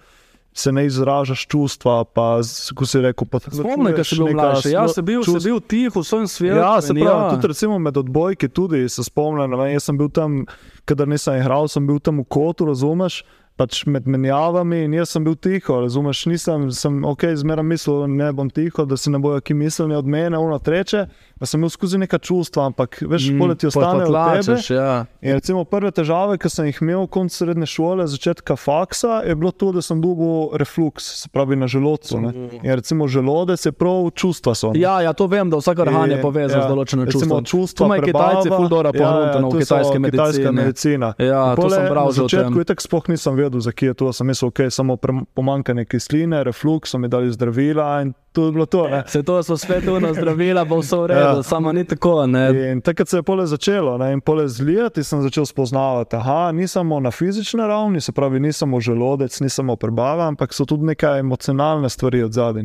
Se ne izražaš čustva, pa ko si rekel, pa Spomnim, da si bil mlajši. Ja, si bil, čust- si bil tih v svojem svetu. Ja, se pravi, ja. tudi recimo med odbojki tudi se spomnim. Jaz sem bil tam, kadar nisem igral, sem bil tam v kotu, razumeš, pač med menjavami in jaz sem bil tiho, razumeš, nisem, sem ok, zmeraj mislil, ne bom tiho, da si ne bojo ki mislili od mene, ono treče, pa sem imel skozi neka čustva, ampak veš, mm, poleti ostane v tebi. tlačeš, ja. In recimo prve težave, ki sem jih imel konc srednje šole, začetka faksa, je bilo to, da sem dobil refluks, se pravi na želodcu. Ne? In recimo želodec je prav čustva so. ne. Ja, ja, to vem, da vsak organ je povezan ja, z določenim čustvom. čustva To imajo Kitajci prebava. ful dobro Ja, ja, v to kitajski kitajska medicini. medicina. Ja, In to pole sem bral že o tem. začetku itak sploh nisem vedel, zakaj je to. Sem mislil, ok, samo pomanjkanje kisline, refluks, so mi dali zdravila in to je bilo to. Ne? Se to so svetovna zdravila, bo vse v redu, Ja. samo ni tako. Ne? In takrat se je pole začelo, ne? in pole zlijati sem začel spoznavati, da ni samo na fizični ravni, se pravi, ni samo želodec, ni samo prebava, ampak so tudi neke emocionalne stvari od zadaj.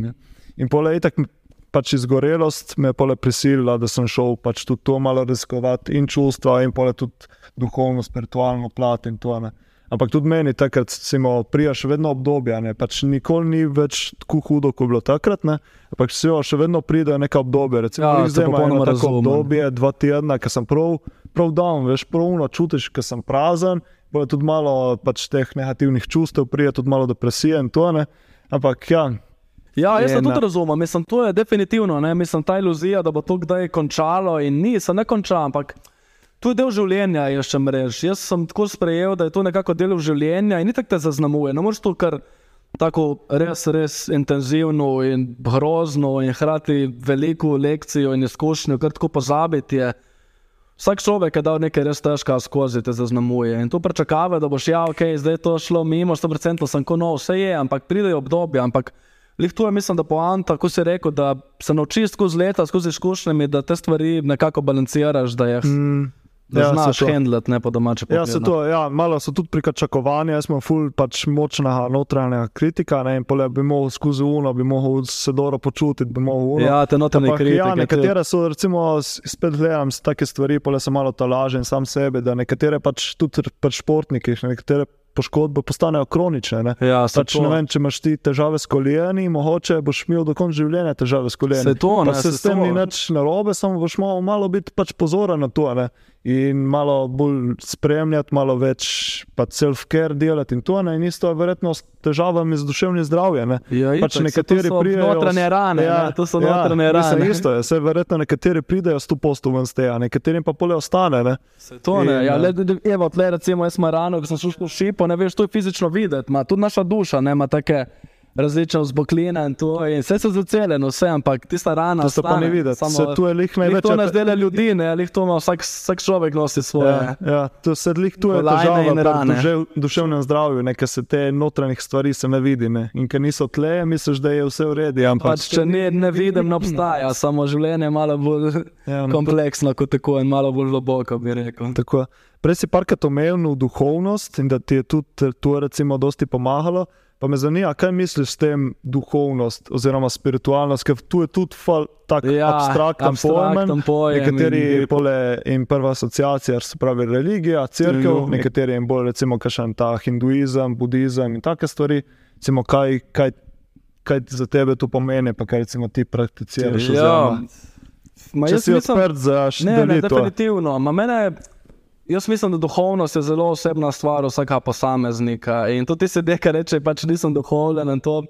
In pole je tako. Pač izgorelost me je prisilila, da sem šel pač tudi to malo raziskovati in čustva, in tudi duhovno, spiritualno plat in to. Ne. Ampak tudi meni takrat smo prijaš vedno obdobja, ne? pač nikoli ni več tako hudo, kot je bilo takrat, ne? ampak se še vedno pridejo neka obdobja. Recimo, Ja, zdaj imamo tako razumem. obdobje, dva tedna, ki sem prav, prav down, veš, pravno čutiš, ker sem prazen, bo tudi malo pač teh negativnih čustev, prije tudi malo depresije in to ne. Ampak ja, Ja, jaz to tudi razumem. Mislim, to je definitivno. Ne? Mislim, ta iluzija, da bo to kdaj končalo, in ni, se ne konča, ampak to je del življenja, jaz še mrež. Jaz sem tako sprejel, da je to nekako del življenja in ni tako te zaznamuje. Ne moreš to kar tako res, res intenzivno in grozno in hkrati veliko lekcijo in izkušnjo, kar tako pozabiti. Je. Vsak človek je dal nekaj res težkega skozi te zaznamuje in to pričakava, da boš ja, ok, zdaj je to šlo mimo, 100% sem kot nov, vse je, ampak pridejo obdobja, ampak Lih tu je, mislim, da poanta, ko si rekel, da se naučiš skozi leta, skozi izkušnje, da te stvari nekako balanciraš, da jih mm, da ja, ja, znaš to. handlati, ne po domače. Ja, se to, ja, malo so tudi pričakovanja, jaz smo ful pač močna notranja kritika, ne, in pole bi mogel skozi uno, bi mogel se dobro počutiti, bi mogel uno. Ja, te notranje Ampak kritike. Ja, nekatere so, recimo, spet gledam s take stvari, pole se malo tolažen sam sebe, da nekatere pač tudi pač športniki, nekatere poškodbe postanejo kronične. Ne. Ja, Pač, to. ne vem, če imaš ti težave s koljeni, mogoče boš imel do konca življenja težave s koljeni. Se to, Pa ne, se se s tem to. ni nič narobe, samo boš malo, malo biti pač pozoren na to. Ne? In malo bolj spremljati, malo več pa self-care delati in to. Ne? In isto je verjetno s težavami z duševnim zdravjem. Ne? Ja, pač itak, nekateri pridejo. notranje rane, ne, to so notranje mislim, rane. Isto je, se verjetno nekateri pridejo s to postu ven z tega, nekaterim pa pole ostane. Ne? Se to ne, In, ja, eh, le, le- evo, tle recimo jaz imam rano, ko sem šel skozi šipo, ne veš, to je fizično videti, ima tudi naša duša, ne, ima take različne vzbokline in to, in vse so zaceljeno, vse, ampak tista rana, To se pa ostane, ne vidi, samo- se tu je lih največ. to ne zdele ljudi, ne, lih to ima vsak, vsak človek nosi svoje. Ja, ja, to se lih tu je težava in rane. dušev, duševnem zdravju, nekaj se te notranjih stvari se ne vidi. Ne? In ker niso tle, misliš, da je vse v redu. Ampak Pač, če ne, ne vidim, ne obstaja, samo življenje je malo bolj Ja, no, kompleksno kot tako in malo bolj globoko, bi rekel. Tako. Prej si parkrat omenil duhovnost in da ti je tudi to recimo dosti pomagalo. Pa me zanima, kaj misliš s tem duhovnost oziroma spiritualnost, ker tu je tudi fal, tak Ja, abstrakten abstrakten pojem. pojem Nekateri in- pole in prva asociacija, se pravi religija, crkva, Ja. nekateri jim bolj recimo kakšen ta hinduizem, budizem in take stvari. Recimo, kaj, kaj, kaj za tebe to pomeni, pa kaj recimo ti prakticiraš. Ja, oziroma, ma Če si mislim- odprt za Ne, ne, delitev. definitivno. Ma Mene, jaz mislim, da duhovnost je zelo osebna stvar vsakega posameznika. In tudi ti ljudje, ki rečejo, pač nisem duhoven in to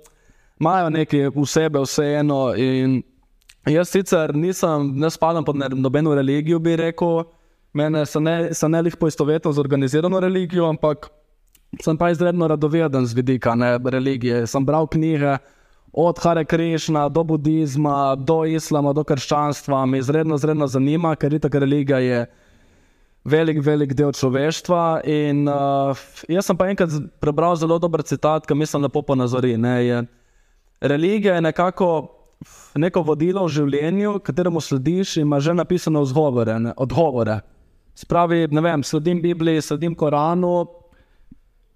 imajo nekaj v sebi, vseeno. Jaz sicer nisem, ne spadam pod nobeno religijo, bi rekel. Mene se ne, se lih poistovetim z organizirano religijo, ampak sem pa izredno radoveden z vidika ne, religije. Sem bral knjige. Od Hare Krišna do budizma, do islama, do krščanstva, me izredno, izredno zanima, ker je ta religija velik, velik del človeštva. In, uh, jaz sem pa enkrat prebral zelo dober citat, ki mislim lepo ponazori. Ne, je, religija je nekako neko vodilo v življenju, kateremu slediš in ima že napisane vzgovore, ne, odgovore. Spravi, ne vem, sledim Bibliji, sledim Koranu.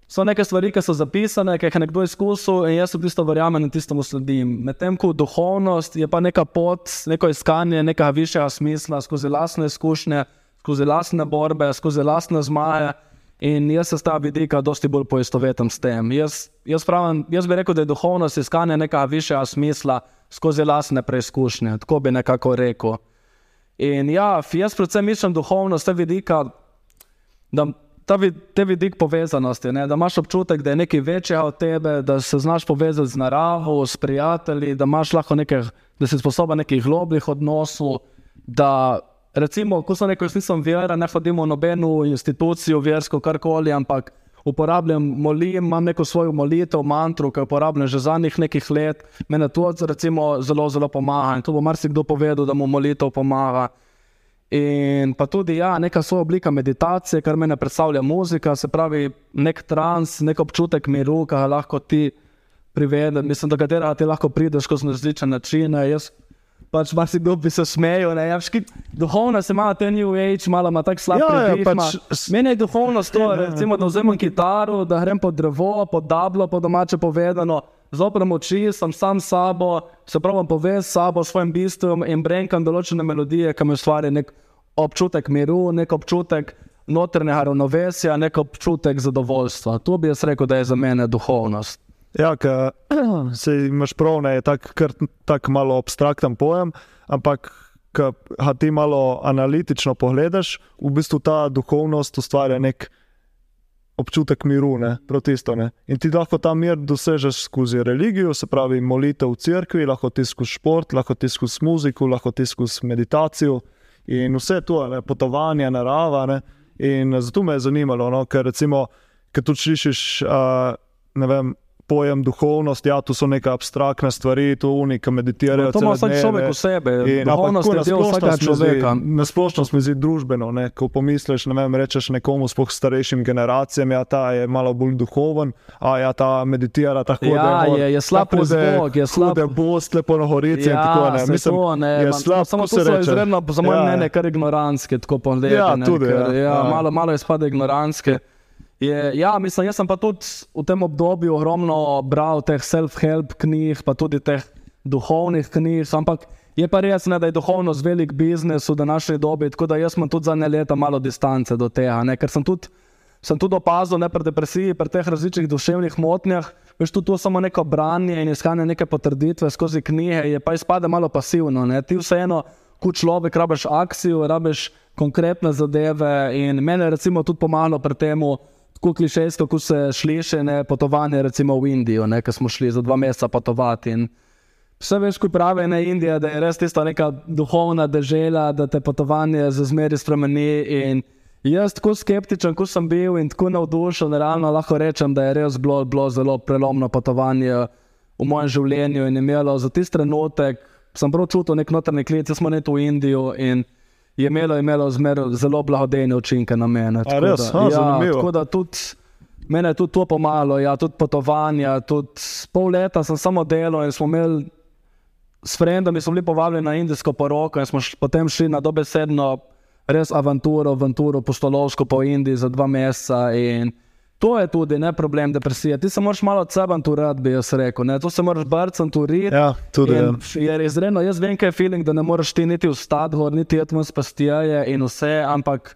So neke stvari, ki so zapisane, ki jih je nekdo izkusil, in jaz v tisto verjamem in tistemu sledim. Medtem ko duhovnost je pa neka pot, neko iskanje nekega višjega smisla skozi lastne izkušnje, skozi lastne borbe, skozi lastne zmaje. In jaz se s tega vidika dosti bolj poistovetim s tem. Jaz, jaz, pravim, jaz bi rekel, da je duhovnost iskanje nekega višjega smisla skozi lastne preizkušnje. Tako bi nekako rekel. In ja, jaz predvsem mislim duhovnost z tega vidika, da ta, vid- te vidik povezanosti, ne, da imaš občutek, da je nekaj večjega od tebe, da se znaš povezati z naravo, s prijatelji, da imaš lahko nekaj, da si sposoben nekih globljih odnosov. Da, recimo, ko sem rekel, jaz nisem vera, ne hodim v nobeno institucijo, versko, karkoli, ampak uporabljam molim, imam neko svojo molitev, mantro, ki jo uporabljam že zadnjih nekaj let. Mene to recimo, zelo, zelo pomaga in to bo marsikdo povedal, da mu molitev pomaga. In pa tudi ja, neka svoja oblika meditacije, kar meni predstavlja muzika, se pravi nek trans, nek občutek miru, ki ga lahko ti privede, mislim, do katerega ti lahko prideš skozi različne načine. Jaz pač marsikdo bi se smejal, ne, ja, ški, duhovno se ima te New Age, malo ima tak slab Ja, ja, pač Meni je duhovnost to, recimo, da vzamem kitaro, da grem pod drevo, pod dablo, po domače povedano, zoprem oči, sem sam s sabo, se pravim povesti s sabo, s svojim bistvom in brenkam določene melodije, ki mi ustvari nek občutek miru, nek občutek notrnega ravnovesja, nek občutek zadovoljstva. To bi jaz rekel, da je za mene duhovnost. Ja, *clears throat* se imaš prav, ne, je tako tak malo abstrakten pojem, ampak ko ti malo analitično pogledaš, v bistvu ta duhovnost ustvarja nek občutek miru, ne, protisto. Ne. In ti lahko ta mir dosežeš skozi religijo, se pravi molitev v cerkvi, lahko ti skozi šport, lahko ti skozi muziko, lahko ti skozi meditacijo in vse to, ne, potovanje, narava. Ne. In zato me je zanimalo, no, ker recimo, ker tu slišiš, uh, ne vem pojem duhovnost, ja, to so neke abstraktne stvari, to unika meditirajo. To ima vsak človek v sebi, duhovnost je del vsakega človeka. Na splošno smo zdi družbeno, ne? ko pomisliš, ne vem, rečeš nekomu spoh starejšim generacijam, ja, ta je malo bolj duhoven, a ja, ta meditira tako, ja, da je, je, je slab razvoj, je slab. Da bo slepo na horici ja, in tako ne. Mislim, to, ne, je slab, samo to so izredno, za moje ja. mnenje, kar ignorantske, tako povedano. Ja, tudi. Ja, ja, ja. Malo, malo je spade ignorantske. Je, ja, mislim, jaz sem pa tudi v tem obdobju ogromno bral teh self-help knjig, pa tudi teh duhovnih knjig. Ampak je pa res, ne, da je duhovnost velik biznis v današnji dobi, tako da jaz imam tudi za ne leta malo distance do tega. Ne, ker sem tudi, sem tudi opazil, ne pri depresiji, pri teh različnih duševnih motnjah, veš tu to samo neko branje in iskanje neke potrditve skozi knjige, je pa izpade malo pasivno. Ne. Ti vseeno, kot človek, rabiš akcijo, rabiš konkretne zadeve in mene recimo tudi pomalo pri tem tako klišejsko, kot se sliši, ne potovanje, recimo v Indijo, ki smo šli za dva meseca potovati. In vse veš, kot pravi ne Indija, da je res tista neka duhovna država, da te potovanje za zmeri spremeni. Jaz, tako skeptičen, kot sem bil in tako navdušen, realno lahko rečem, da je res bilo, bilo zelo prelomno potovanje v mojem življenju in imelo za tisti trenutek, sem prav čutil nek notrni klic, smo ne tu v Indijo je imelo, imelo zmer, zelo blagodejne učinke na mene. Tako, res, da, ja, tako da tudi mene je tudi to pomalo, ja, tudi potovanja. Tudi pol leta sem samo delal in smo imeli s frendami, smo bili povabljeni na indijsko poroko in smo š, potem šli na dobesedno res avanturo, avanturo postolovsko po Indiji za dva meseca. To je tudi ne problem depresije. Ti se moraš malo od sebe turati, bi jaz rekel. Ne? To se moraš brcati turiti. Ja, tudi. Ja. Izredno, jaz vem, kaj je feeling, da ne moreš ti niti vstati, niti jeti v spastijaje in vse, ampak.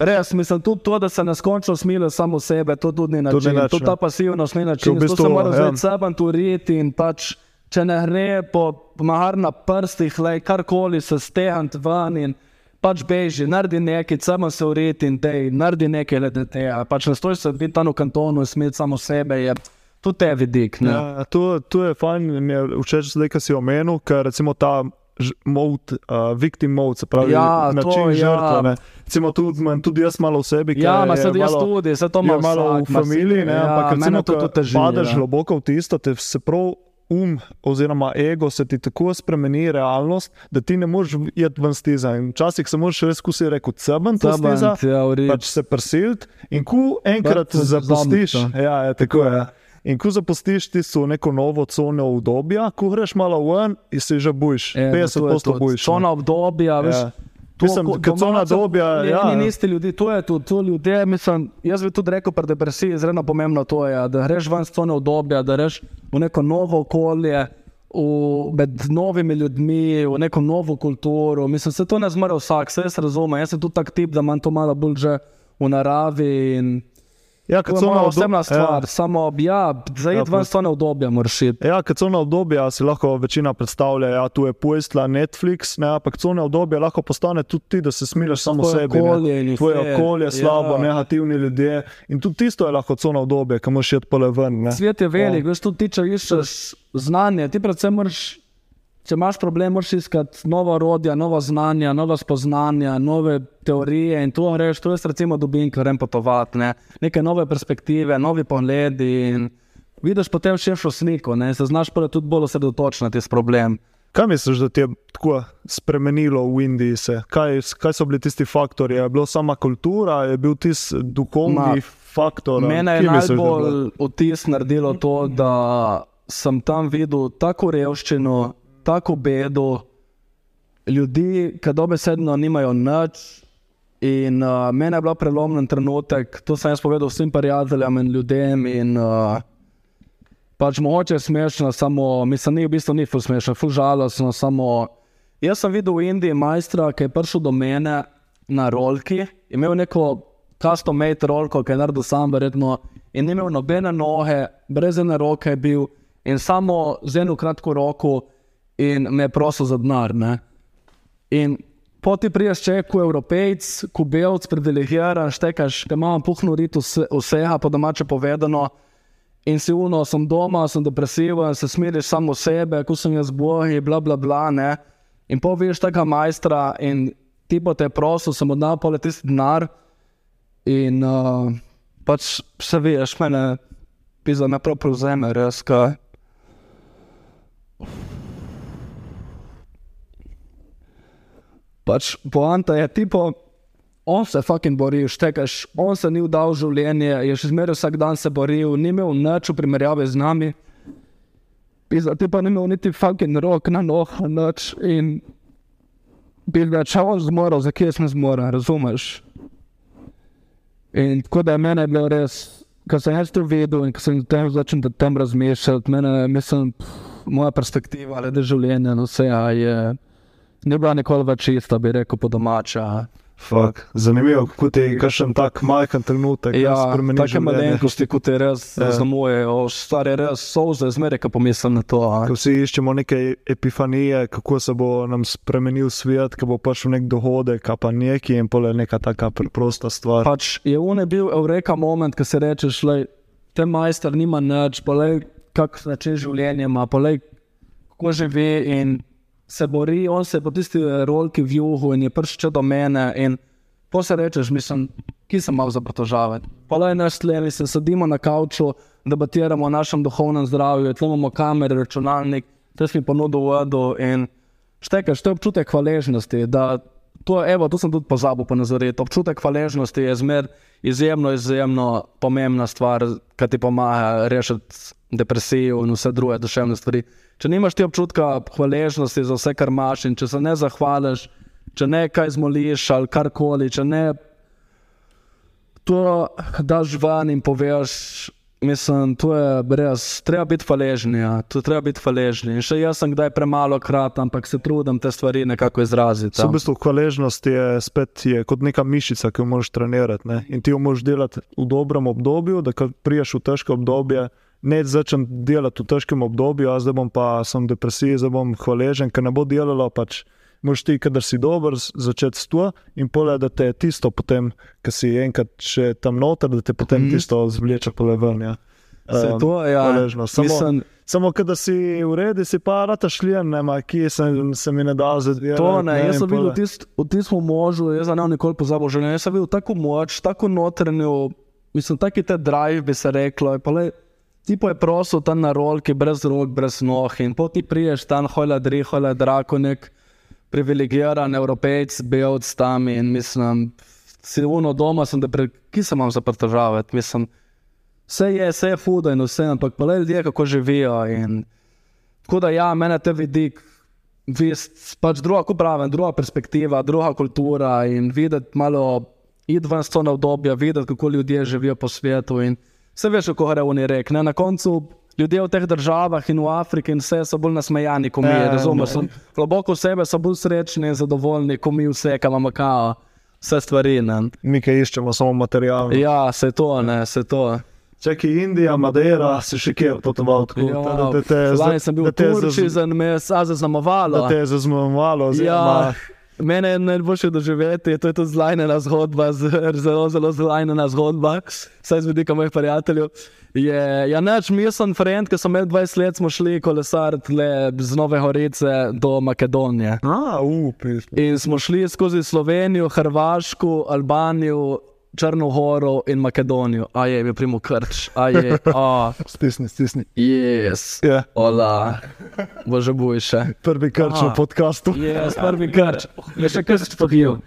Res, mislim, tudi to, da se neskončno smili samo sebe, to tudi ni način. Tudi, tudi ta pasivnost ni način. V bistvu, to se moraš ja. sebe turiti in pač, če ne gre po mahar na prstih, karkoli se stehant ven pač beži, naredi nekaj, samo se uredi in te, naredi nekaj glede tega. Pač ne stojiš se biti tam v kantonu in smeti samo sebe. Je. To je vidik. Ja, to, to je fajn, mi je všeč, da si omenil, ker recimo ta mod, uh, victim mode, se pravi, ja, način to, žrtve. Ja. Recimo tudi, tudi jaz malo v sebi. Ja, ma, se jaz tudi, se to malo, malo v familiji, ja, ampak recimo, to tudi teži. Padeš ja. globoko v tisto, te se prav um oziroma ego se ti tako spremeni realnost, da ti ne moreš iti ven stiza. In včasih se moraš res kusi reči, ceben to stiza, ja, pač se prsilt in ku enkrat zapustiš. Ja, je, tako je. In ko zapustiš ti so neko novo cono obdobja, ko greš malo ven se že bojiš. 50% bojiš. Cona obdobja, veš. Ja. Mislim, da so na dobja. Ja, ni isti ljudi, to je tudi to ljudje. Mislim, jaz bi tudi rekel, pri depresiji je zelo pomembno to, je, da greš ven z tone obdobja, da greš v neko novo okolje, v, med novimi ljudmi, v neko novo kulturo. Mislim, se to ne zmore vsak, se jaz razumem. Jaz sem tudi tak tip, da imam to malo bolj že v naravi. In, Ja, je zelo osebna stvar, ja. samo ja, za ja, to ne obdobje, moraš iti. Ja, ker cona obdobja si lahko večina predstavlja, ja, tu je pojstla Netflix, ne, ampak cona obdobja lahko postane tudi ti, da se smiliš samo sebi. Okolje, Tvoje okolje je slabo, ja. negativni ljudje in tudi tisto je lahko cona obdobja, ki moraš iti pole ven. Ne. Svet je velik, ja. veš, tu ti če iščeš znanje, ti predvsem moraš če imaš problem, moraš iskati nova orodja, nova znanja, nova spoznanja, nove teorije in to greš, to je recimo dubin, ki grem potovati, ne? neke nove perspektive, novi pogledi. Vidiš potem šlo sliko, ne? se znaš pa tudi bolj osredotočiti na te probleme. Kaj misliš, da ti je tako spremenilo v Indiji? Kaj, kaj so bili tisti faktori? Je bila sama kultura, je bil tisti duhovni Ma, faktor? Mene je najbolj vtis naredilo to, da sem tam videl tako revščino, tako bedo, ljudi, ki dobesedno nimajo nič. In uh, meni je bil prelomljen trenutek, to sem jaz povedal vsem prijateljem in ljudem. In, uh, pač mogoče je smešno, samo mislim, ni v bistvu ni smešno, ful žalostno. Samo jaz sem videl v Indiji majstra, ki je prišel do mene na rolki, imel neko custom made rolko, ki je naredil sam, verjetno, in imel nobene noge, brez ene roke je bil in samo z eno kratko roko in me je prosil za denar. ne. In poti priješ če, ko evropejc, ko belc, privilegiran, štekaš, da imam puhno rit vse, vsega, po domače povedano. In si uno, sem doma, sem depresiven, se smiriš samo sebe, ko sem jaz boji, bla bla bla. Ne? In poveš tega majstra in ti bo te prosil, sem oddal pole tisti denar. In uh, pač se veš, mene pisa me prav prevzeme, res kaj. Pač poanta je tipo, on se fucking boril, štekaš, on se ni vdal v življenje, je še zmeraj vsak dan se boril, ni imel nič v primerjavi z nami. Pisa, ti pa ni imel niti fucking rok na noh, nič. In bil ga čau zmoral, za kje sem zmoral, razumeš? In tako da je meni bilo res, ko sem jaz to videl in ko sem tem začel tem razmišljati, mene, mislim, pff, moja perspektiva glede življenja, no vse a je, ni bila nikoli več čista, bi rekel po domača. Fak, zanimivo, kako ti je kakšen tak majhen trenutek Ja, spremeni take življenje. malenkosti, kot je res Ja. zamujejo, stare res soze, zmeraj, ko pomislim na to. a. Ko vsi iščemo neke epifanije, kako se bo nam spremenil svet, ko bo prišel nek dohodek, pa neki in pole neka taka preprosta stvar. Pač je on je bil eureka moment, ko si rečeš, da te majster nima nič, polej, kak način življenja ima, polej, kako živi in se bori, on se je po tisti rolki v juhu in je prišel do mene po se rečeš, mislim, ki sem mal za pritožavati. Polej naš tlemi se sedimo na kavču, debatiramo o našem duhovnem zdravju, tu imamo kamere, računalnik, te si mi ponudil vodo in štekaš, to je občutek hvaležnosti, da To, evo, to sem tudi pozabil ponazoriti. Občutek hvaležnosti je zmer izjemno, izjemno pomembna stvar, ki ti pomaga rešiti depresijo in vse druge duševne stvari. Če nimaš ti občutka hvaležnosti za vse, kar imaš, in če se ne zahvališ, če ne kaj zmoliš ali karkoli, če ne to daš ven in poveš. Mislim, to je brez, treba biti hvaležni. Ja. To treba biti hvaležni. In še jaz sem kdaj premalo krat, ampak se trudim te stvari nekako izraziti. Ja. v bistvu hvaležnost je spet je kot neka mišica, ki jo moraš trenirati. Ne? In ti jo moraš delati v dobrem obdobju, da ko priješ v težko obdobje. Ne začnem delati v težkem obdobju, a zdaj bom pa sem v depresiji, zdaj bom hvaležen, ker ne bo delalo. Pač moraš ti, kadar si dober, začeti s to in pole, da te tisto potem, ki si enkrat še tam noter, da te potem mm. tisto zvleče pole ven. Ja. Se Um, to, ja, hvaležnost. Samo- mislim, Samo, da si v redu, si pa rata šljen, ne, kje sem, se mi ne da zdaj. to ne. Jaz sem videl tist, v tistem možu, jaz sem ne nikoli pozabil življenje. Jaz sem videl tako moč, tako notranjo, mislim, taki te drive bi se reklo. Le, ti pa je prosil tam na rolki, brez rok, brez noh in poti priješ tam, hola dri, hola drako, nek privilegiran evropejc, belc tam in mislim, si uno doma, sem da pre, ki se imam za pritožavati, mislim. Vse je, vse je hudo in vse, ampak pa le ljudje, kako živijo. In, tako da, ja, mene te vidik, vis, pač druga, kot pravim, druga perspektiva, druga kultura in videti malo id ven s to na obdobje, videti, kako ljudje živijo po svetu. In vse veš, kako gre v rek. Ne? Na koncu ljudje v teh državah in v Afriki in vse so bolj nasmejani, kot mi, Ja, razumeš? ne. So Globoko v sebe so bolj srečni in zadovoljni, kot mi vse, kam imamo kao, vse stvari. Ne? Mi, ki iščemo samo materialno. Ja, se to, ne, se to. Čakaj, Indija, Madeira, si še kje potoval tako, Ja, da, da te je Lani sem bil v je Turčiji, je zaznamovalo. Da te je zaznamovalo, Ja, oziroma mene je najboljše doživeti, to je tudi zlajnena zgodba, zelo, zelo zlajnena zgodba, vsaj z vidika mojih prijateljev. Je, ja, neč, mi sem friend, ki sem imel 20 let, smo šli kolesariti le z Nove Gorice do Makedonije. A, upis. In smo šli skozi Slovenijo, Hrvaško, Albanijo, Črnogoro in Makedonijo. A je bil primo krč, a je, a, *laughs* Stisni, stisni. yes, Ja, ola, bože bojše. prvi krč na podkastu. Jaz, prvi krč, je še kaj spogil.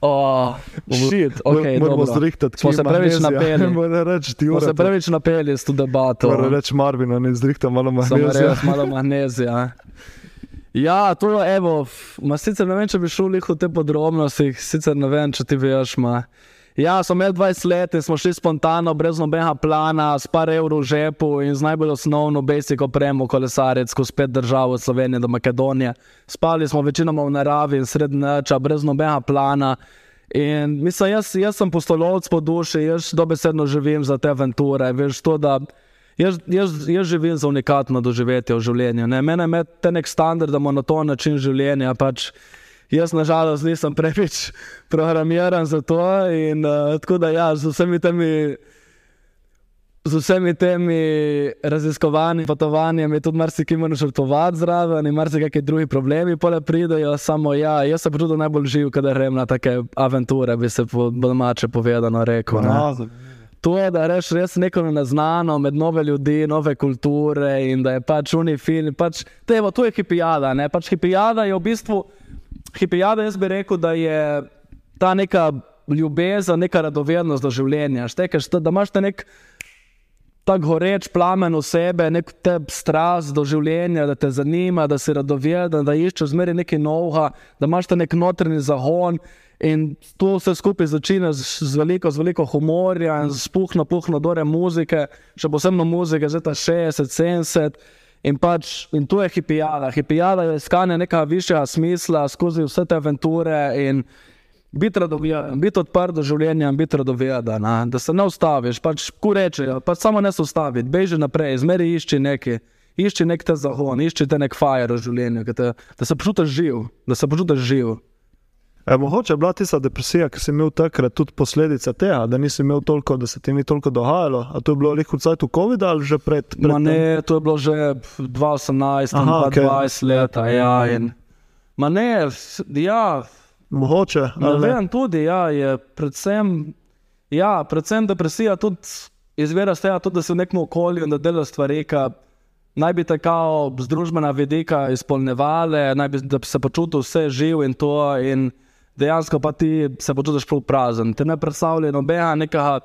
Oh, shit, okay, Moramo zrihtati, Smo se preveč napeli. *laughs* Moram reči, ti Smo ura. se preveč napeli s to debato. Moram reči Marvino, ne zrihta malo magnezija. res *laughs* malo magnezija. Ja, to je, evo, ma sicer ne vem, če bi šel v te podrobnosti, sicer ne vem, če ti veš. Ma. Ja, sem imel 20 let in smo šli spontano, brez nobenega plana, s par evrov v žepu in z najbolj osnovno basic opremo, kolesarec, skozi pet držav od Slovenije do Makedonije. Spali smo večinoma v naravi in sred noča, brez nobenega plana. In mislim, jaz, jaz sem postolovec po duši, jaz dobesedno živim za te avanture. Veš, to, da jaz, jaz, jaz živim za unikatno doživetje v življenju. Ne. Mene je te nek standard, da monoton način življenja. Pač, jaz, nažalost, nisem preveč programiran za to. In, uh, tako da, ja, z vsemi temi z vsemi temi raziskovanji, potovanji, je tudi marsikaj moraš žrtvovati zraven in marsikaj drugi problemi, pa le pridejo. Samo ja, jaz se počutim najbolj živ, kadar grem na take avanture, bi se po domače povedano rekel. To je, da rečeš res neko neznano, med nove ljudi, nove kulture in da je pač unifilm. Pač, tevo, to je hipijada. Ne? Pač hipijada je v bistvu, hipijada jaz bi rekel, da je ta neka ljubezen, neka radovednost do življenja. Štekeš, da imaš te nek tako goreč plamen v sebe, nek te strast do življenja, da te zanima, da si radoveden, da iščeš zmeraj nekaj novega, da imaš ta nek notrni zagon. In to vse skupaj začne z, z, veliko, z veliko humorja in spuhno, puhno, dore muzike, še posebno muzike, zdaj ta 60, 70. In, pač, in to je hipijada. Hipijada je iskanje nekega višjega smisla skozi vse te aventure. In, biti radoveden, biti odprt do življenja biti radoveden, da se ne ustaviš. Pač, ko rečejo, pač samo ne se ustavi, beži naprej, zmeri išči nekaj. Išči nek te zagon, išči te nek fire v življenju, te, da se počutiš živ. Se počutiš živ. E, mogoče je bila tista depresija, ki si imel takrat tudi posledica tega, da nisi imel toliko, da se ti ni toliko dogajalo. A to je bilo lahko vsaj tu COVID ali že pred? pred ne, to je bilo že 2018, 2020 okay. let. Ja, in, ne, ja, Mogoče. Ne vem, tudi ja, je predvsem, ja, predvsem depresija tudi izvira iz tega, tudi, da si v nekem okolju in da delaš stvari, ki naj bi te kao z družbena vidika izpolnevale, naj bi, da bi se počutil vse živ in to. In dejansko pa ti se počutiš prav prazen. Te ne predstavlja nobenega nekega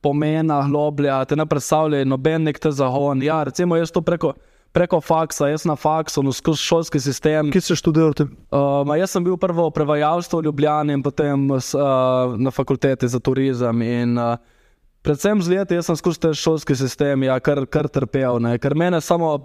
pomena, globlja, te ne predstavlja noben nek te zagon. Ja, recimo jaz to preko preko faksa, jaz na faksu, no, skozi šolski sistem. Kje si študiral? Uh, jaz sem bil prvo v prevajalstvu v Ljubljani in potem uh, na fakulteti za turizem. In, uh, predvsem z leti sem skozi te šolski sistem, ja, kar, kar trpel. Ne, ker mene samo.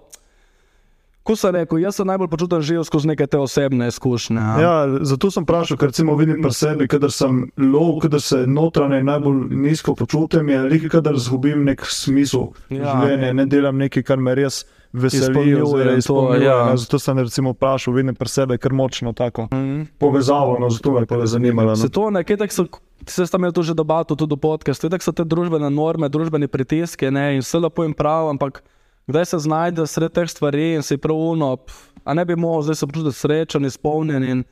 Ko sem rekel, jaz se najbolj počutim živ skozi neke te osebne izkušnje. Ja. Ja, zato sem vprašal, ker recimo vidim pri sebi, kadar sem lov, kadar se notranje najbolj nizko počutim, je nekaj, kadar izgubim nek smisel ja. življenja, ne delam nekaj, kar me res veselijo. Ja. Zato sem recimo vprašal, vidim pri sebi kar močno tako mm -hmm. povezavo, no, zato me je zanimalo. No. Se to nekaj tak so. Se tam je to že debato, tudi podcast, tako so te družbene norme, družbeni pritiski ne, in vse lepo in prav, ampak kdaj se znajde sred teh stvari in si prav uno, a ne bi mogel zdaj se počutiti srečen, izpolnjen in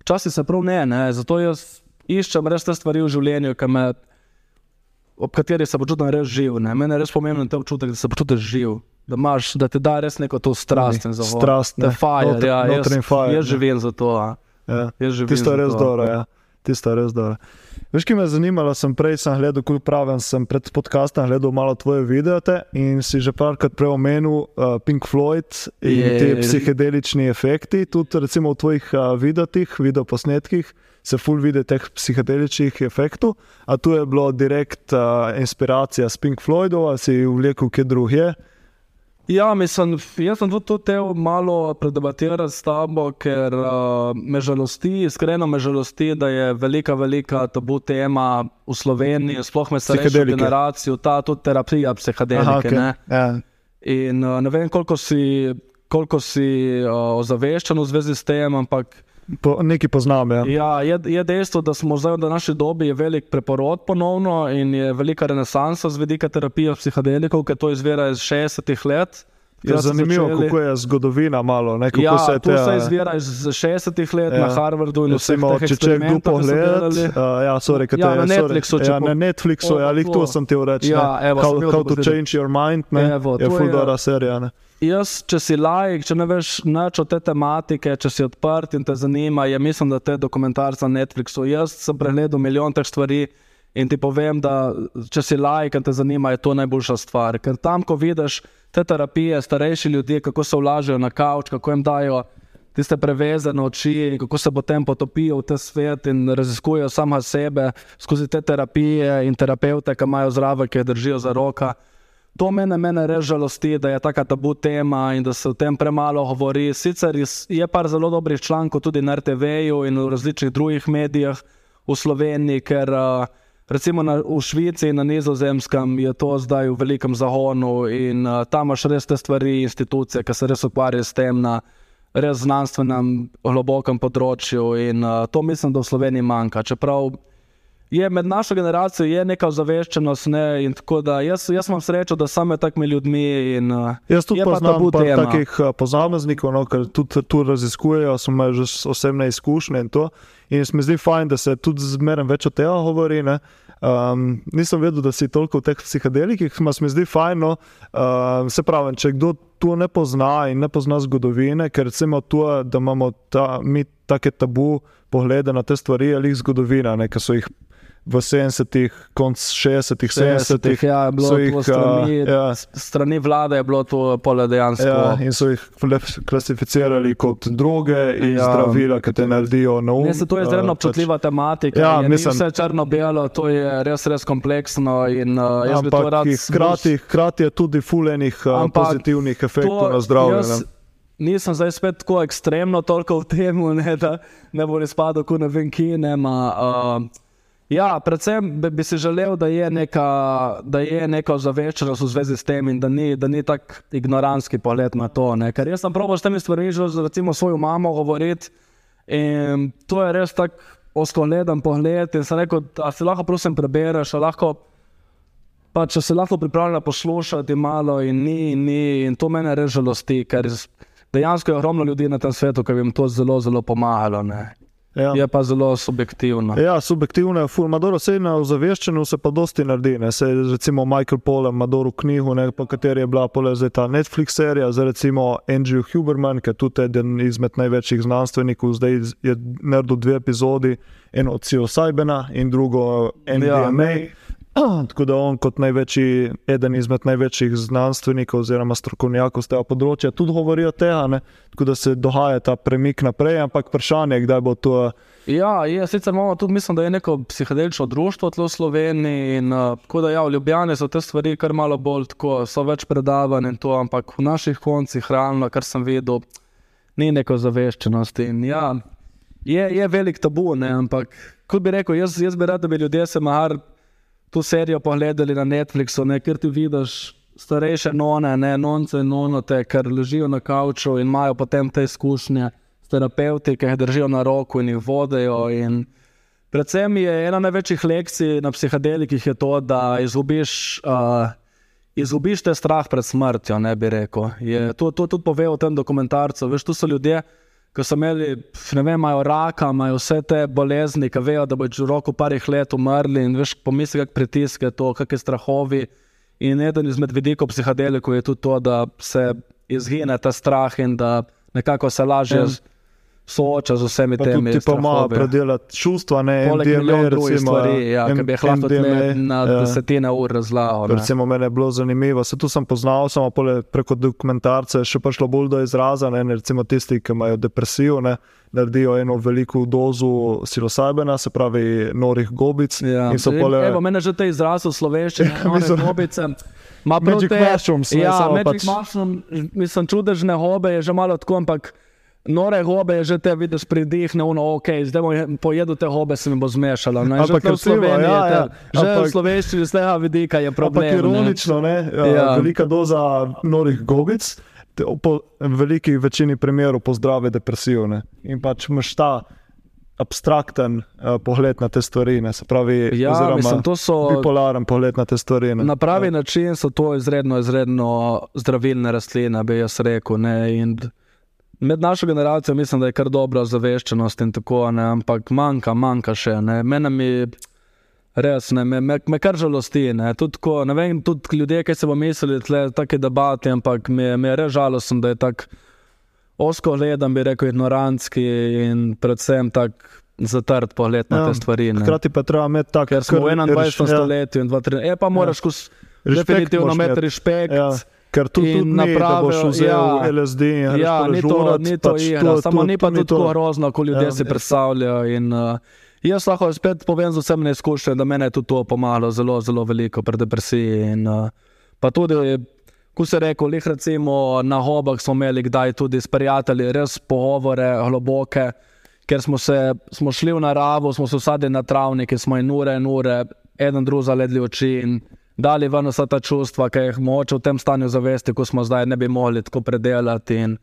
včasih se prav ne, ne, zato jaz iščem res te stvari v življenju, me, ob katerih se počutim res živ, ne, meni je res pomembno te občutek, da se počutiš živ da, imaš, da ti da res neko to strast in zavod. Strast, ne fire. Not, ja, jaz, fire, jaz živim za to. Ja. Tisto je res dobro. Ja. Tisto je res dobro. Veš, ki me je zanimalo, sem prej sem gledal, kako pravim, sem pred podcastom gledal malo tvoje videe in si že parkrat prej omenil uh, Pink Floyd in je, te psihedelični efekti. Tudi recimo v tvojih uh, videih, videoposnetkih se ful vidi teh psihedeličnih efektov. A tu je bilo direkt uh, inspiracija s Pink Floydom, ali si vlekel kje drugje. Ja, mislim, jaz sem tudi to teo malo predebatirati s tabo, ker uh, me žalosti, iskreno me žalosti, da je velika, velika tabu tema v Sloveniji, sploh med starejšo generacijo, ta tudi terapija psihedelike. Aha, okay. ja. In uh, ne vem, koliko si, koliko si uh, ozaveščen v zvezi s tem, ampak. Po, nekaj poznam. Ja. Ja, je, je dejstvo, da smo zdaj v naši dobi velik preporod ponovno in je velika renesansa z vidika terapije psihedelikov, ki to izvira iz 60-ih let. Je zanimivo, začeli... kako je zgodovina malo. Ne, ja, se to te, se izvira iz 60-ih let ja. na Harvardu in vse ostalo. Če če kdo pogleda, uh, ja, sorry, ja, na Netflixu. Ja, na Netflixu, ja, ali to sem ti rekel. Ja, how, how to change your mind, ne, evo, je fuldora serija. Ne. Jaz, če si lajk, če ne veš nič o te tematike, če si odprt in te zanima, je mislim, da te dokumentarce na Netflixu. Jaz sem pregledal milijon teh stvari in ti povem, da če si lajk in te zanima, je to najboljša stvar. Ker tam, ko vidiš te terapije, starejši ljudje, kako se vlažejo na kavč, kako jim dajo tiste prevezane oči, kako se potem potopijo v ta svet in raziskujejo sama sebe skozi te terapije in terapeute, ki imajo zraven, ki jih držijo za roka. To mene, mene res žalosti, da je tako tabu tema in da se o tem premalo govori. Sicer je par zelo dobrih člankov tudi na RTV-ju in v različnih drugih medijih v Sloveniji, ker uh, recimo na, v Švici in na Nizozemskem je to zdaj v velikem zagonu in uh, tam imaš res te stvari, institucije, ki se res ukvarjajo s tem na res znanstvenem, globokem področju in uh, to mislim, da v Sloveniji manjka. Čeprav je med našo generacijo je neka ozaveščenost. Ne, da jaz, jaz imam srečo, da sem med takimi ljudmi. In, uh, Jaz tudi pa poznam par tema. takih uh, posameznikov, no, ki tudi tu raziskujejo, so imeli že osebne izkušnje in to. In se mi zdi fajn, da se tudi zmeraj več o tem govori. ne. Um, nisem vedel, da si toliko v teh psihedelikih, ma se mi zdi fajn. No, um, se pravi, če kdo to ne pozna in ne pozna zgodovine, ker recimo to, da imamo ta, mi take tabu poglede na te stvari, ali jih zgodovina, ne, ki so jih v 70-ih, konc 60-ih, 70-ih. ja, je bilo so to jih, strani, ja. strani vlade, je bilo to pole dejansko. Ja, in so jih klasificirali kot droge in Ja. zdravila, ki te naredijo na um. Ne, se to je izredno občutljiva tematika. Ja, mislim- vse črno-belo, to je res, res kompleksno. In, uh, to Ampak jih hkrati, hkrati je tudi fulejnih uh, pozitivnih efektov na zdravje. jaz. Nisem zdaj spet tako ekstremno toliko v tem, *laughs* da ne bo izpadel, ko ne vem, ki ne ima. Uh, ja, predvsem bi, bi si želel, da je neka, da je neka ozaveščenost v zvezi s tem in da ni, da ni tako ignorantski pogled na to. Ne. Ker jaz sem probil s temi stvarmi že z recimo svojo mamo govoriti in to je res tako oskoleden pogled in sem rekel, da si lahko prosim prebereš, lahko pa če se lahko pripravljena poslušati malo in ni, ni, in to mene res žalosti, ker dejansko je ogromno ljudi na tem svetu, ki bi jim to zelo, zelo pomagalo. Ne. Ja. Je pa zelo subjektivno. Ja, subjektivno je, ful, Maduro se na ozaveščenju se pa dosti naredi. Ne. Se, recimo Michael Pollan, Maduro knjigo, ne, po kateri je bila pole zdaj ta Netflix serija, za recimo Andrew Huberman, ki je tudi eden izmed največjih znanstvenikov, zdaj je naredil dve epizodi, eno od psilocybena in drugo MDMA. Ja. *clears throat* Tako da on, kot največji, eden izmed največjih znanstvenikov oziroma strokovnjakov z tega področja, tudi govori o tem, tako da se dogaja ta premik naprej, ampak vprašanje je, kdaj bo to. Ja, je, sicer imamo tudi, mislim, da je neko psihedelično društvo tlo v Sloveniji. In, uh, tako da, ja, v Ljubljani so te stvari kar malo bolj tako, so več predavanj in to, ampak v naših koncih, realno, kar sem videl, ni neko zaveščenosti. In, ja, je, je velik tabu, ne, ampak kot bi rekel, jaz, jaz bi rad, da bi ljudje se mar to serijo pogledali na Netflixu, ne, ker ti vidiš starejše none, ne nonce in nonote, ker ležijo na kavču in imajo potem te izkušnje s terapeuti, ki jih držijo na roku in jih vodijo. In predvsem je ena največjih lekcij na psihedelikih je to, da izgubiš. Uh, Izgubiš te strah pred smrtjo, ne bi rekel. Je, to, to tudi pove v tem dokumentarcu. Veš, tu so ljudje, ki so imeli, ne vem, imajo raka, imajo vse te bolezni, ki vejo, da bodo v roku parih let umrli in veš, pomisli, kako pritiske to, kakšne strahovi. In eden izmed vidikov psihadelikov je tudi to, da se izgine ta strah in da nekako se lažje Ja. Sooča z vsemi Pa temi ti pomaga strahovi. predelati čustva, ne MDMA, drugih recimo, stvari, ja, ki bi jih lahko tle na ja. desetine ur razlagal. Recimo, meni je bilo zanimivo, se tu sem poznal, samo pole preko dokumentarca je še prišlo bolj do izraza. Ne, ne, recimo tisti, ki imajo depresijo, ne, naredijo eno veliko dozo psilocybena, se pravi norih gobic. Ja. pole, Evo, mene že te izraze v slovenščini, Ja, *laughs* mislim- hobice. Ma prav te- mushrooms, Ja, pač- mushroom, mislim, čudežne hobe je že malo tako, ampak nore hobe je že te vidiš pridihne, ono, ok, zdaj bom pojedel te hobe, se mi bo zmešalo. No, in že Ampak v Sloveniji ja, ja, že v ampak- slovenščini z tega vidika je problem. Ampak ne. ironično, ne, ja, Ja. ja. velika doza norih gobic, te, po veliki večini primerov pozdravi depresijo. Ne. In pač imaš ta abstrakten uh, pogled na te stvari, ne, se pravi, Ja, oziroma mislim, to so bipolaren pogled na te stvari. Ne. Na pravi način so to izredno, izredno zdravilne rastline, bi jaz rekel. Ne, in Med našo generacijo mislim, da je kar dobra zaveščenost in tako, ne, ampak manjka, manjka še. Ne. Mene mi res ne, me, me, me kar žalosti. Ne. Tudi, ko, ne vem, tudi ljudje, ki se bomo mislili, da je tako debati, ampak mi, mi je res žalosten, da je tako osko gledam, bi rekel, ignorantski in predvsem tako zatrt pogled na Ja, te stvari. ne. Hkrati pa treba imeti tak, Ker smo v kar- 21. ja, stoletju in 23. Je pa moraš ja. Respekt definitivno imeti. respekt. Ja, ker tudi da naprave, boš vzel ja. ja, LSD in Ja, ni to, ni to pač igra, samo to- ni pa to tudi to. tako grozno, kot ljudje Ja. si predstavljajo. In, uh, jaz lahko spet povem z vsemi izkušnjami, da meni je tudi to pomagalo zelo, zelo veliko pri depresiji. In, uh, pa tudi, ko se reko, lih recimo na hobah smo imeli kdaj tudi s prijatelji res pogovore globoke. ker smo, se, smo šli v naravo, smo se usadili na travnike, smo in ure in ure, eden drug zaledli oči in dali ven vsa ta čustva, ki jih moče v tem stanju zavesti, ko smo zdaj ne bi mogli tako predelati. In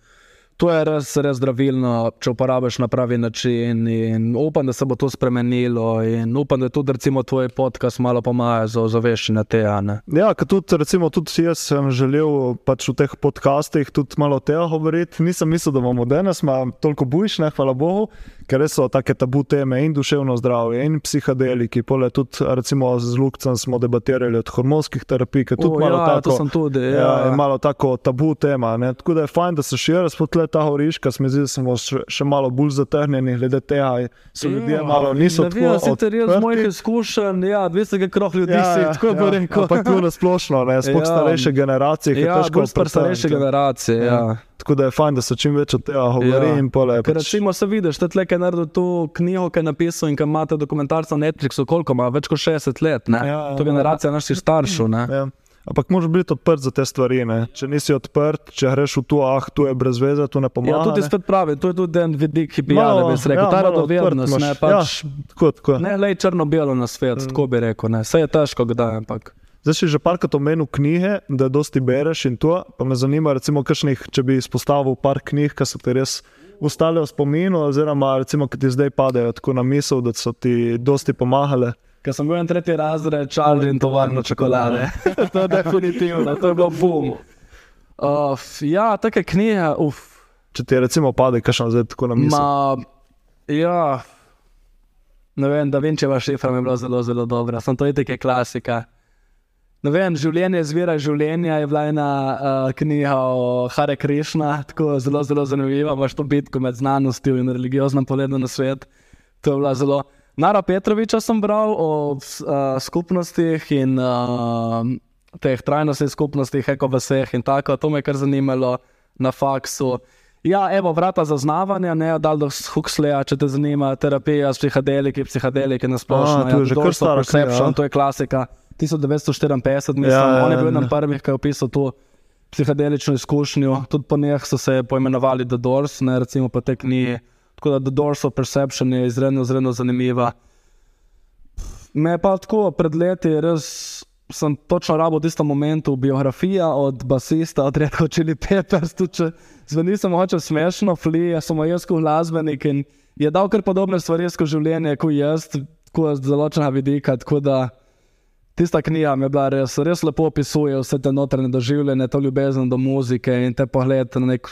to je res, res zdravilno, če uporabiš na pravi način. In upam, da se bo to spremenilo in upam, da tudi recimo tvoj podcast malo pomaga za ozaveščanje te ane. Ja, ker tudi, recimo, tudi jaz sem želel pač v teh podcastih tudi malo o tem govoriti. Nisem mislil, da bomo danes, toliko bujšne, hvala Bogu, ker so take tabu teme in duševno zdravje in psihadeliki. Pole tudi, recimo, z Lukcem smo debatirali od hormonskih terapij, ki je tudi O, malo ja, to tako. sem tudi, Ja, ja. je malo tako tabu tema. Ne? Tako da je fajn, da se širi spotle ta horiška, se da smo še, še malo bolj zatrnjeni glede tega. So ljudje malo niso Ja, ne vem, tako sicer jaz z mojih odprti. izkušenj, ja, 200 krog ljudi ja, si, tako bi rekel. Ampak tu na splošno, ne, sploh Ja. starejše generacije. ki je Ja, težko bolj star starejše generacije. Ja. Ja. Tako da je fajn, da se čim več od tega govori. Ja. pač- recimo se vidiš, da je naredil to knjigo, ki je napisal in ki imate dokumentarca na Netflixu, koliko ima, več kot 60 let. Ne? Ja, ja, to je generacija naših staršev. Ja. Ampak moraš biti odprt za te stvari. Ne? Če nisi odprt, če greš v to, ah, tu je brez veze, tu ne pomaga. Ja, tudi ne. spet pravi, to je tudi en vidik, ki bi Malo, jaz rekel. ja, Ta radovednost, ne pač. Ja, tako, tako. Ne le črno-belo na svet, mm. tako bi rekel. Ne. Vse je težko, kdaj, ampak. Zdaj si že parkrat omenil knjige, da dosti bereš in to. Pa me zanima, recimo, kakšnih, če bi izpostavil par knjig, ki so ti res ostale v spominu, oziroma recimo, ki ti zdaj padejo tako na misel, da so ti dosti pomagale. Ker sem bil en tretji razred, čar in tovarno čokolade. *laughs* to je definitivno, to je bilo bum. Uh, ja, take knjige, uf. Če ti recimo pade, kakšno zdaj tako na misel. Ma, ja, ne vem, da Vinčeva šifra mi je bila zelo, zelo dobra, sem to je tako klasika. Ne vem, življenje zvira življenja je bila ena uh, knjiga o Hare Krišna, tako zelo, zelo zanimiva. Imaš to bitko med znanostjo in religioznim pogledom na svet. To je bila zelo. Nara Petroviča sem bral o uh, skupnostih in uh, teh trajnostnih skupnostih, ekoveseh in tako. To me je kar zanimalo na faksu. Ja, evo, vrata zaznavanja, ne od Aldous Huxleya, če te zanima, terapija s psihadeliki, psihadeliki na splošno. To je ja, že kar knjiga, Perception, ja. to je klasika. 1954, mislim, Ja, ja, on je bil ja. eden prvih, ki je opisal to psihadelično izkušnjo. Tudi po njih so se poimenovali The Doors, ne recimo po tej knjigi. Tako da The Doors of Perception je izredno, izredno zanimiva. Me pa tako pred leti res. Sem točno rabo v tistem momentu biografija od basista, od Red Hot Chili Peppers, tudi če zveni se moče smešno, flije, sem jaz kot glasbenik in je dal kar podobne stvari skozi življenje kot jaz, tako z določenega vidika. Tako da tista knjiga mi je bila res, res lepo opisuje vse te notranje doživljanje, to ljubezen do muzike in te pogled na nek,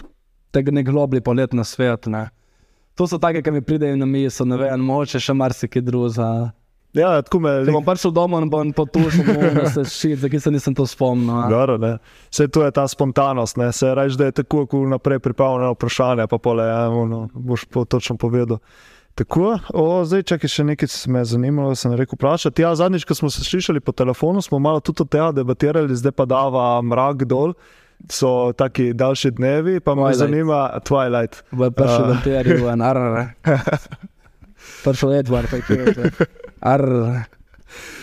te nek globlji pogled na svet. Ne. To so take, ki mi pridejo na misel, ne vem, moče še marsikaj drugega. Ja, tako me Če bom prišel domov bom potušil, da se šit, zakaj se nisem to spomnil. a. Goro, ne. Vse to je ta spontanost, ne. se reče, da je tako, kot naprej pripravljeno vprašanje, pa pole, ja, ono, boš po, točno povedal. Tako, o, zdaj, čakaj, še nekaj se me je zanimalo, sem rekel vprašati. Ja, zadnjič, ko smo se slišali po telefonu, smo malo tudi o tem debatirali, zdaj pa dava mrak dol, so taki daljši dnevi, pa me zanima Twilight. V prvi A. bateriji, v narare. *laughs* Prišel je Edward, pa je rekel, arr.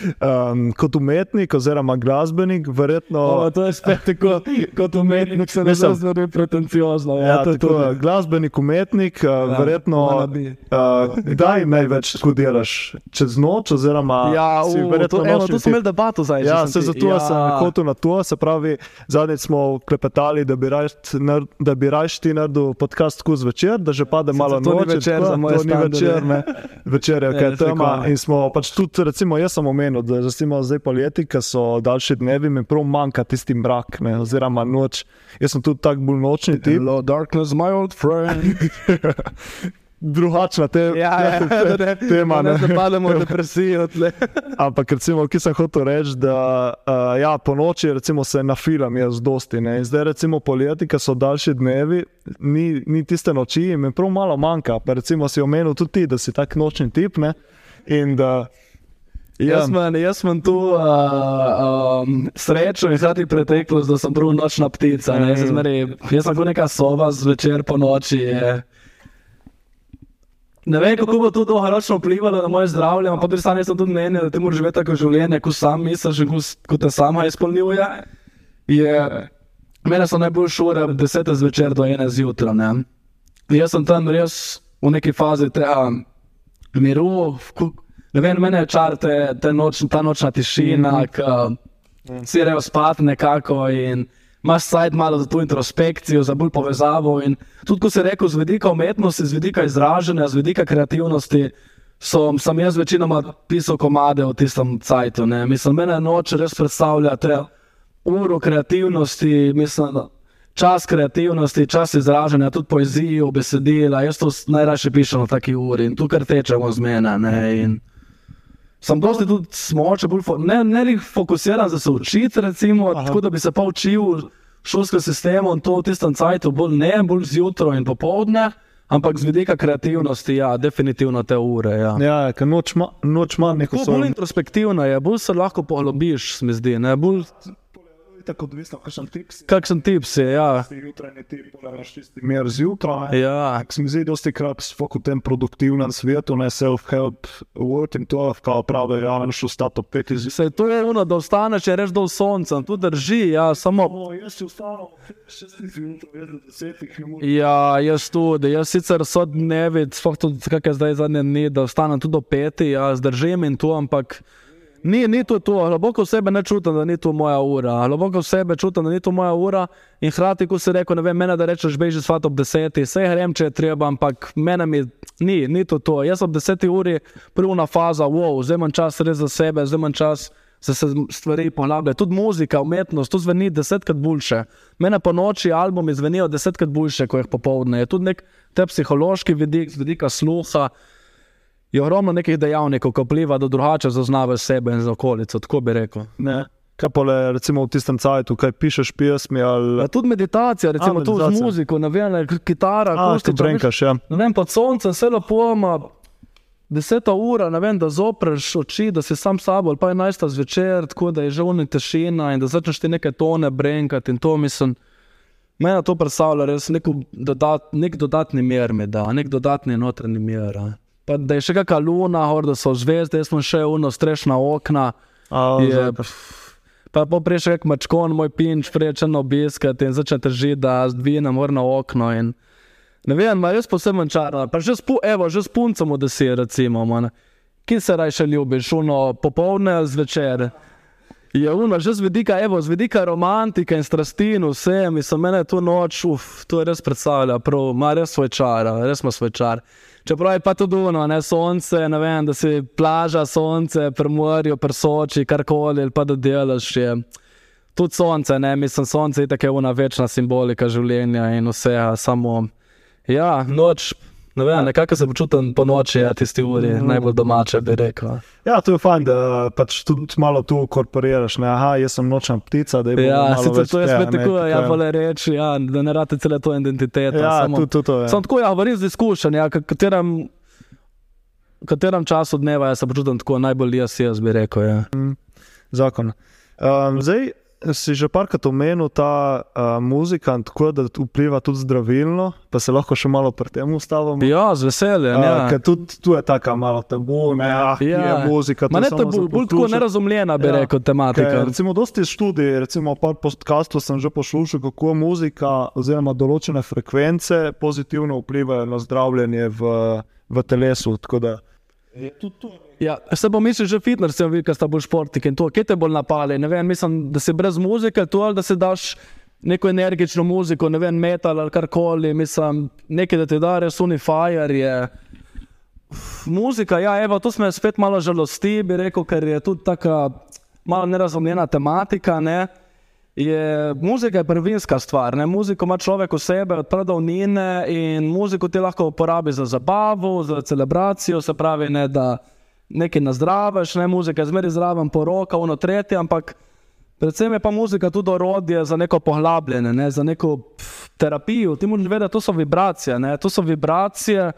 Um, kot umetnik oziroma glasbenik, verjetno. O, to je spet tako, kot umetnik, se ne znaš pretenciozno. Ja, Ja, to tako, tudi. glasbenik, umetnik, ja, verjetno. Uh, kdaj največ škodiraš? Čez noč, oziroma Ja, u, verjetno to, nočni to smo imeli debato zdaj. Ja, se zato ja. sem hotel na to. Se pravi, zadnjič smo klepetali, da bi raje da bi raje ti naredil podcast tako zvečer, da že pade malo to ni noč. večer moje to ni večer, ne. Večer je kaj ne, tema. In smo pač tudi, recimo, jaz sem omenil, da recimo zdaj poleti, ki so daljši dnevi, mi prav manjka tisti mrak, ne, oziroma noč. Jaz sem tudi tak bolj nočni tip. Hello, darkness, my old friend. *laughs* Drugačna te, ja, ja, *laughs* da ne, tema. da Ne. ne zapademo v *laughs* depresijo. Ampak, recimo, ki sem hotel reči, da uh, ja, po noči recimo, se na film jaz dosti. Ne? In zdaj, recimo, poleti, ki so daljši dnevi, ni, ni tiste noči, in mi prav malo manjka. Pa recimo si omenil tudi ti, da si tak nočni tip. Ne? In da. Jaz imam, jaz imam tu uh, um, srečo in hkrati preteklost, da sem prav nočna ptica. Ne, jaz, sem zmeraj- jaz sem kot neka sova zvečer po noči. Je. Ne vem, kako bo to dolgoročno vplivalo na moje zdravje, ampak po drugi strani sem tudi mnenja, da ti moraš živeti tako življenje, kot sam misliš in kot- kot te sama izpolnjuje. Je, mene so najbolj šure od 10 zvečer do 1 zjutraj. Jaz sem tam res v neki fazi tega miru, ne vem, mene je čar te, te noč, ta nočna tišina, -hmm. ki si rejo spati nekako in imaš sajt malo za to introspekcijo, za bolj povezavo. In tudi, ko se reko, z vidika umetnosti, z vidika izražanja, z vidika kreativnosti. So, sem jaz večinoma pisal komade v tistem cajtu. Mislim, mene noč res predstavlja te uro kreativnosti, mislim, čas kreativnosti, čas izražanja, tudi poezijo, besedila. Jaz to najraje pišem v taki uri in tukaj tečemo z mene. Sem dosti tudi smoče, bolj fo ne, ne fokusiran za se učiti, recimo, tako da bi se pa učil šolskem sistemu in to v tistem cajtu, bolj ne, bolj zjutraj in popovdne. Ampak z vidika kreativnosti, ja, definitivno te ure. Ja, ja ker noč ima noč neko svojo. Bolj introspektivno je, bolj se lahko poglobiš, se mi zdi. Ne, bolj tako odvisno, kakšen tips. Kakšen tips je, ja. Jutranji tip, polareš tisti mer zjutraj. Ja. Se mi zdi, dosti krat smo v tem produktivnem svetu, ne self-help, work in to, kao pravi, ja, ne šel stato pet iz. Se to je ono, da ostaneš, reš do sonca, tu drži, ja, samo. O, jaz si ustano, šestih zjutraj, jaz do desetih. Ja, jaz tudi, jaz sicer so dnevi, sploh tudi, kak je zdaj zadnje dni, da ostanem tudi do peti, ja, zdržim in to, ampak. Ni, ni to, to. globoko v sebi ne čutim, da ni to moja ura. Globoko v sebi čutim, da ni to moja ura. In hkrati, ko si rekel, ne vem, mene da rečeš, beži s fatom ob desetih, vse grem, če je treba, ampak mene mi ni, ni to, to. Jaz ob desetih uri, prvna faza, wow, vzemem čas res za sebe, vzemem čas. Se, se stvari poglabljajo, tudi muzika, umetnost, to zveni desetkrat boljše. Mene po noči albumi zvenijo desetkrat boljše, kot jih popoldne. Je tudi nek te psihološki vidik, z vidika sluha, je ogromno nekih dejavnikov, ki vpliva, da drugače zaznavaš sebe in okolico. Tako bi rekel. Ne. Kaj pa le, recimo v tistem cajtu, kaj pišeš pesmi? Ali... Ja, tudi meditacija, recimo tu z muziko, ne vem, kitara, akustična. Brenkaš, ja. Ne vem, pod soncem vse lepo ima. Deseta ura, ne vem, da zopreš oči, da si sam sabo, ali pa je enajsta zvečer, tako da je že vni tišina in da začneš ti neke tone brenkati in to mislim. Mene to predstavlja res dodat, nek dodatni mir, da, nek dodatni notranji mir. Pa da je še kakšna luna, da so zvezde, jaz sem še uno strešna okna. Je, pa pa prej še kakšen mačkon, moj pinč, prečeno obiskati in začne težiti, da zdvinem vrno okno. In, ne vem, ima res poseben čar. Pa že, spu, evo, že s puncem od deset, recimo. Man. Kje se raj še ljubiš, uno popovdne zvečer? Je uno, že z vidika, evo, z vidika romantike in strasti in vse, mislim, mene to noč, uf, to je res predstavlja, prav, ima res svoj čar, res ima svoj čar. Čeprav je pa tudi ono, ne sonce, ne vem, da si plaža, sonce, premorijo, prsoči, karkoli, ali pa da delaš. Je. Tudi sonce, ne, mislim, sonce je tako ena večna simbolika življenja in vse, samo, ja, noč. Ne vem, nekako se počutim po noči, a tisti uri mm. najbolj domače, bi rekel. Ja, to je fajn, da pač tudi malo tu korporiraš. Ne? Aha, jaz sem nočna ptica. Ja, sicer to je spet tako, ja, vole reči, ja, da ne rade cele to identiteto. Ja, samo, tudi, tudi to je. Sem tako, ja, varim z izkušenja, ja, katerem, katerem času dneva ja, se počutim tako najbolj jaz, jaz bi rekel. Ja. Mm, zakon. Um, zdaj, si že parkrat omenil ta uh, muzika, tako da vpliva tudi zdravilno, pa se lahko še malo pri tem ustavimo. Ja, z veseljem. Uh, ja. Tudi tu je tako malo tabu, ne ah, ja. je muzika. Ma ne tabu, bolj tako nerazumljena bi ja. rekel tematika. Kaj, recimo, dosti študij, recimo par podcastov sem že poslušal, kako muzika oziroma določene frekvence pozitivno vplivajo na zdravljenje v, v telesu. Je tudi to. Ja, se bom mislil, že fitness, sem videl, da sta bolj športniki in to, kje te bolj napali. Vem, mislim, da si brez muzike tu ali da si daš neko energično muziko, ne vem, metal ali karkoli, mislim, nekaj, da ti da res unifajer je. Muzika, ja, evo, to smo spet malo žalosti, bi rekel, ker je tudi tako malo nerazumljena tematika. Ne? Je, muzika je prvinska stvar, ne? muziko ima človek v sebi, od pradavnine in muziko ti lahko uporabi za zabavo, za celebracijo, se pravi, ne, da nekaj nazdraviš, ne muzika, zmeraj zraven poroka, ono tretje, ampak predvsem je pa muzika tudi orodje za neko poglabljanje, ne, za neko pf, terapijo. Ti moraš vedeti, to so vibracije, ne, to so vibracije.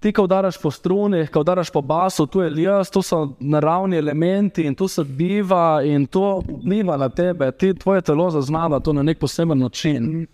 Ti, ko udaraš po strunih, ko udaraš po basu, tu je jaz, to so naravni elementi in to se biva in to vpliva na tebe, ti tvoje telo zaznava to na nek poseben način.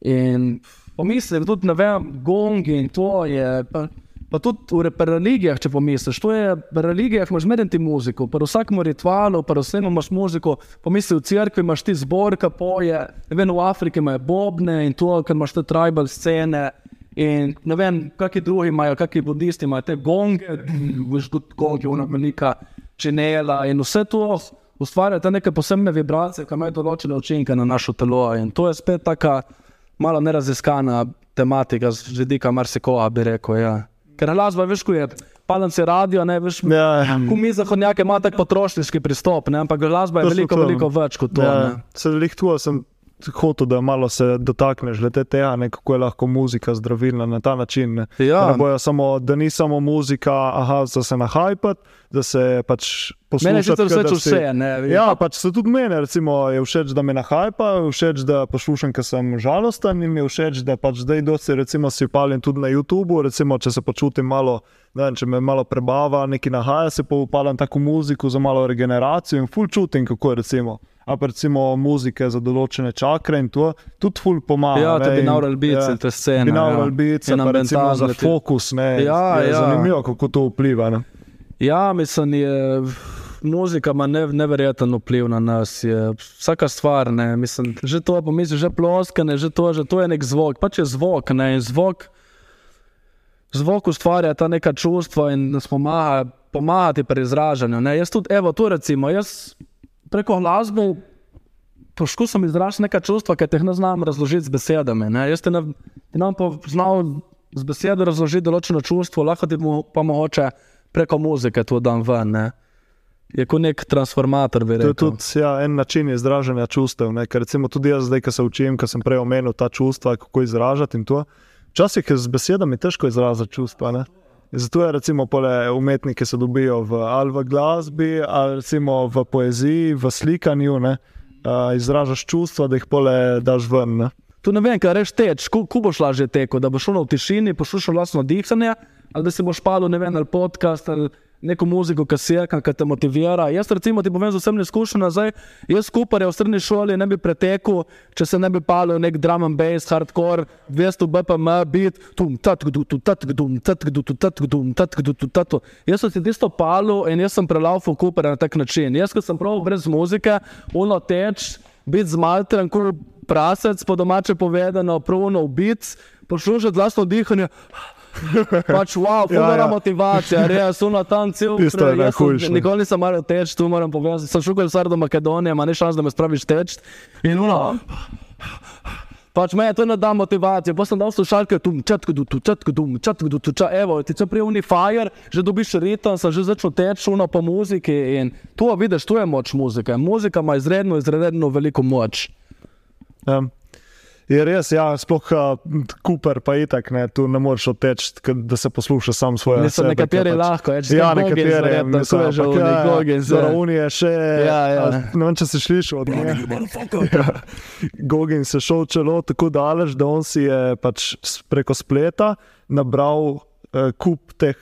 In pomislim, tudi ne vem, gongi in to je. Pa, Pa tudi v religijah, če pomisliš, to je v religijah, imaš medenti muziko, pa v vsakem ritualu, pa vsem imaš muziko. Pomisli v cerkvi, imaš ti zbor, ki poje, ne vem, v Afriki imaš bobne in to, ker imaš te tribal scene. In ne vem, kakšni drugi imajo, kakšni budisti imajo te gonge, veš kot gonge, ona velika činela in vse to ustvarja te neke posebne vibracije, ki imajo določene učinke na naše telo. In to je spet taka malo neraziskana tematika z vidika marsikoga, bi rekel. Ja. Ker glasba, veš, ko je palenci radio, ne veš. Ja, ja. Ko mi zahodnjaki imamo tak potrošniški pristop, ne? ampak glasba je To so veliko, to. veliko več kot to. Ja, se lih tu sem hotel, da malo se dotakneš le te tega, ne, kako je lahko muzika zdravilna na ta način. Ne. Ja. Da, ne samo, da ni samo muzika, aha, za se nahajpati, da se pač Mene je sicer všeč vse, ne. Ja, pač se tudi meni, recimo, je všeč, da me nahajpa, všeč, da poslušam, ker sem žalosten in mi je všeč, da pač zdaj dosti recimo si palim tudi na YouTubu, recimo, če se počutim malo, ne vem, če me malo prebava, neki nahaja, se pa upalam tako muziko za malo regeneracijo in ful čutim, kako je recimo. A pa recimo muzike za določene čakre in to tudi ful pomaga. Ja, te in- binaural beats in te scene, Binaural ja. beats, pa recimo za fokus, ne. Ja, je ja. Zanimivo, kako to vpliva. Ne. Ja, mislim, je muzika ima ne, neverjeten vpliv na nas. Je vsaka stvar, ne, mislim, že to pomisliš, že ploskane, že to, že to je nek zvok. Pač je zvok, ne, in zvok, zvok ustvarja ta neka čustva in nas pomaga, pomaga ti pri izražanju. Ne. Jaz tudi, evo, tu recimo, jaz preko glasbe poskušam izražati neka čustva, ki te ne znam razložiti z besedami. Ne. Jaz te ne, ti nam pa znal z besedo razložiti določeno čustvo, lahko ti pa mogoče preko muzike to dam ven. Ne. Je kot nek transformator, bi To je tudi ja, en način izražanja čustev. Ne? Ker recimo tudi jaz, zdaj, ko se učim, ko sem prej omenil ta čustva, kako izražati in to. Včasih je z besedami težko izraziti čustva. Ne? Zato je recimo pole umetniki se dobijo v, ali v glasbi, ali recimo v poeziji, v slikanju. Ne? Uh, izražaš čustva, da jih pole daš ven. Ne? Tu ne vem, kaj reš teč, ko, ko boš lažje tekel, da boš šel v tišini, poslušal vlastno dihanje, ali da si boš palil, ne vem, ali podcast ali neko muziko, ki si je, ki te motivira. Jaz, recimo, ti povem z vsem izkušnjami nazaj, jaz skupaj v srednji šoli ne bi pretekel, če se ne bi palil nek drum and bass, hardcore, 200 BPM, beat, tum, tatgdu, tu, tatgdu, tatgdu, tu, tatgdu, tatgdu, tu, tatu. Jaz sem si tisto palil in jaz sem prelaufal kupere na tak način. Jaz, ko sem prav brez muzike, uno teč, biti zmaltren, kot prasec, po domače povedano, pruno ubit, poslušati glasno dihanje. Pač wow, Ja, fulana ja. motivacija, res, uno tam cel *laughs* Tisto je jaz sem- najhujše. Nikoli nisem maral teč, tu moram povedati. Sem šel kar do Makedonije, ima ne šans, da me spraviš teč. In uno. Pač me je to ne da motivacijo, pa sem dal slušalke, tu četko, tu četko, tu četko, tu četko, evo, ti če prijel fire, že dobiš ritem, sem že začel teči uno po muziki in tu vidiš, tu je moč muzike. Muzika ima izredno, izredno veliko moč. Um, je res, ja, sploh uh, Cooper pa itak, ne, tu ne moreš odteči, k- da se posluša sam svoje. Mislim, sebe, nekateri pač- lahko, je, če Ja, Goggins, nekateri, v ja, ja, Goggins, ja. Zora Unije še, Ja, ja. a, ne vem, če si slišal od njega. *laughs* Ja. Gogin se šel čelo tako daleč, da on si je pač preko spleta nabral uh, kup teh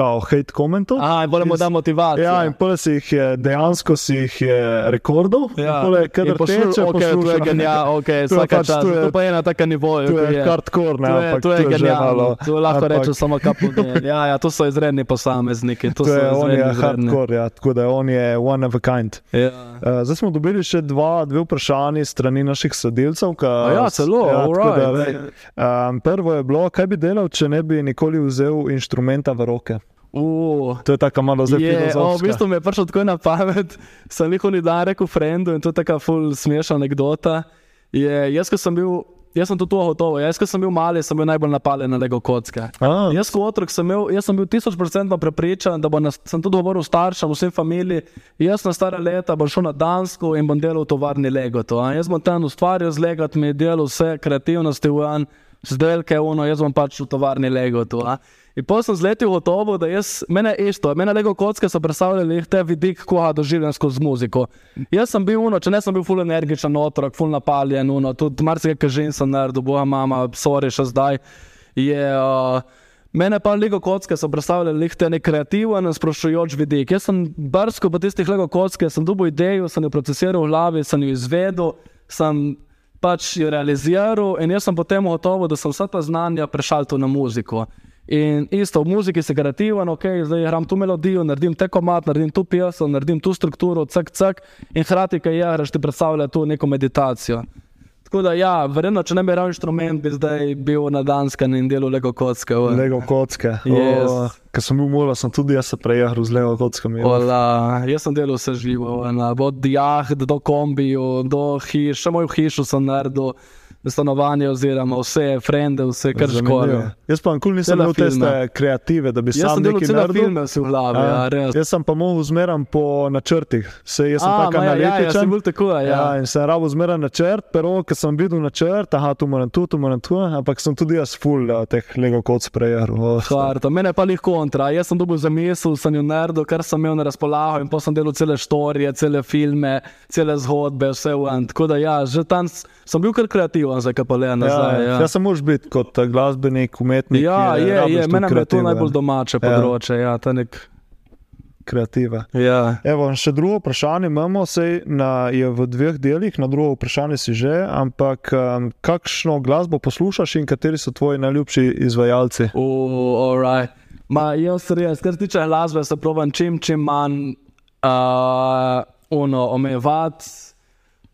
kao hate komentov. A, moramo Iz- da motivacijo. Ja, in pole si jih je, dejansko si jih je rekordov. Ja. Pole, kadar teče, okay, to je posluša. genialno, okay, To je vsaka pač, čas. to je- To pa je na takem nivoju. To je hardcore, ne, To je, ampak to je to je malo- To lahko ampak- rečem samo kapo. *laughs* Ja, ja, to so izredni posamezniki. To To je, on je hardcore, ja, tako da on je one of a kind. Ja. Uh, zdaj smo dobili še dva, dve vprašanje strani naših sodelavcev. A ja, celo, alright. um, prvo je bilo, kaj bi delal, če ne bi nikoli vzel inštrumenta v roke. Uh. To je tako malo zdaj Je, o, v bistvu mi je prišlo tako na pamet, *laughs* sem njihov dan rekel frendu in to je tako ful smešna anekdota. Je, jaz, ko sem bil, jaz sem tudi to gotovo, jaz, ko sem bil mali, sem bil najbolj napaljen na Lego kocke. Jaz, kot otrok, sem, imel, jaz sem bil tisoč procentno prepričan, da nas, sem tudi govoril staršem, vsem familiji, jaz na stare leta bom šel na Dansko in bom delal v tovarni Lego. To, jaz bom tam ustvarjal z legami, delal vse kreativnosti v en, zdelke uno, jaz bom pač v tovarni Lego. To, a. in potem sem zletel gotovo, da jaz, mene je isto, mene Lego kocke so predstavljali te vidik, ko ga doživljam skozi muziko. Jaz sem bil uno, če ne sem bil full energičen otrok, full napaljen, uno, tudi marsikaj kažin sem naredil, boja mama, sorry še zdaj. Je, uh, Mene pa Lego kocke so predstavljali te nek kreativen, sproščujoč vidik. Jaz sem brsko po tistih Lego kocke, sem dobil idejo, sem jo procesiral v glavi, sem jo izvedel, sem pač jo realiziral in jaz sem potem gotovo, da sem vsa ta znanja prešaltil na muziko. In isto, v muziki si kreativen, ok, zdaj igram tu melodijo, naredim te komat, naredim tu pesem, naredim tu strukturo, cek, cek, in hkrati, kaj je, ti predstavlja tu neko meditacijo. Tako da, ja, verjetno, če ne bi imel inštrument, bi zdaj bil na Danskem in delal Lego kocke. v- Lego kocke. Yes. O, Ker sem bil mula, sem tudi jaz se prejahal z Lego kockami. Ola, jaz sem delal vse živo, od jaht do kombijo, do hiš, samo v hišu sem naredil, stanovanje oziroma vse, frende, vse kar škole. Jaz pa nikoli nisem imel filma. kreative, da bi Jaz sam nekaj naredil. filme si v glavi, ja, Ja, res. jaz sem pa mogel zmeraj po načrtih. Se, jaz sem A, tako ma ja, ja, ja, analitičen. sem bil tako, ja. Ja, in sem rabo zmeraj načrt, pero ker sem videl načrt, aha, tu moram tu, tu moram tu, ampak sem tudi jaz full uh, teh Lego koc prejahal. Hvarto. Mene pa jih kontra. Jaz sem dobil zamisel, sem jo naredil, kar sem imel na razpolago in potem sem delal cele štorije, cele filme, cele zgodbe, vse v en. Tako da ja, že tam sem bil kar kreativen, zdaj pa le Ja, nazaj. Ja, ja. Jaz sem mož biti kot uh, glasbenik, umetnik. ja, je, rabiš je, tudi mene je to najbolj domače področje. Ja, ta nek, Kreative. ja. Evo, še drugo vprašanje imamo, sej na, je v dveh delih, na drugo vprašanje si že, ampak um, kakšno glasbo poslušaš in kateri so tvoji najljubši izvajalci? Uh, alright. Ma, jaz res, kar se tiče glasbe, se pravim čim, čim manj uh, uno, omejevati.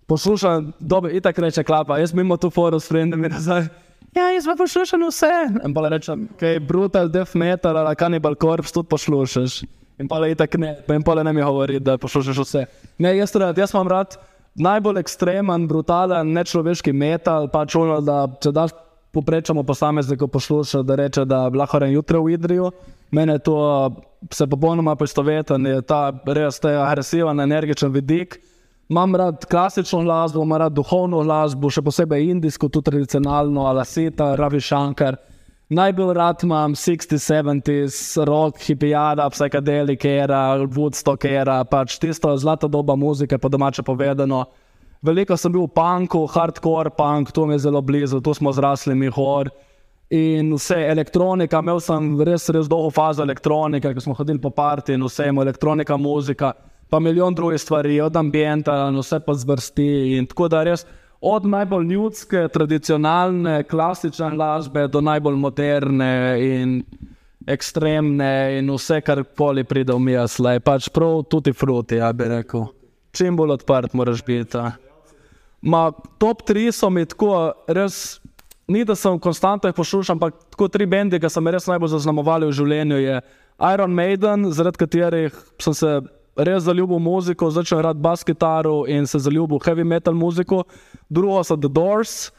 Poslušam, dobro, itak reče klapa, jaz mimo tu forum s frendami nazaj. Ja, jaz pa poslušam vse. In pa rečem, kaj je brutal, death metal ali cannibal corpse, tudi poslušaš. In pa le itak ne, in pa le ne mi govori, da poslušaš vse. Ne, jaz, rad, jaz imam rad najbolj ekstremen, brutalen, nečloveški metal, pač ono, da če daš poprečamo posamezniku posluša, da reče, da lahko en jutro v Idriju. Mene to se popolnoma poistoveten, je ta res ta agresiven, energičen vidik. Imam rad klasično glasbo, imam rad duhovno glasbo, še posebej indijsko, tudi tradicionalno, alasita, ravi šankar. Najbolj rad imam 60, 70s, rock, hipijada, psychedelic era, Woodstock era, pač tisto zlata doba muzike, po domače povedano. Veliko sem bil v punku, hardcore punk, to mi je zelo blizu, tu smo zrasli mi hor. In vse elektronika, imel sem res, res dolgo fazo elektronike, ko smo hodili po parti in vse, elektronika, muzika, pa milijon drugih stvari, od ambienta in vse pa zvrsti. Tako da res od najbolj ljudske, tradicionalne, klasične glasbe do najbolj moderne in ekstremne in vse, kar koli pride v misle, pač prav tudi fruti, ja bi rekel. Čim bolj odprt moraš biti. Ma, top 3 so mi tako, res, ni da sem konstantno poslušal, ampak tako tri bendi, ki so me res najbolj zaznamovali v življenju, je Iron Maiden, zaradi katerih sem se res zaljubil v muziko, začel igrati bas kitaro in se zaljubil v heavy metal muziko. Drugo so The Doors,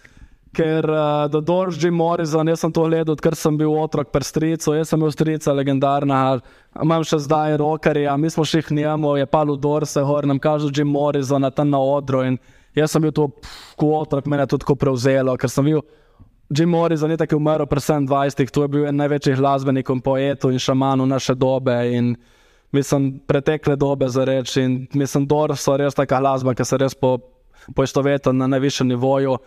ker uh, The Doors, Jim Morrison, jaz sem to gledal, ker sem bil otrok pri stricu, jaz sem bil strica legendarna, imam še zdaj rokerja, mi smo šli k njemu, je pa Ludor se gor, nam kaže Jim Morrison na tam na odru in jaz sem bil to kot otrok, mene je to tako prevzelo, ker sem bil Jim Morrison je tako umrl pri 27, to je bil en največjih glasbenikov, poetov in šamanov naše dobe in mislim, pretekle dobe za reči in mislim, Doors so res taka glasba, ki se res po, poistoveta na najvišjem nivoju.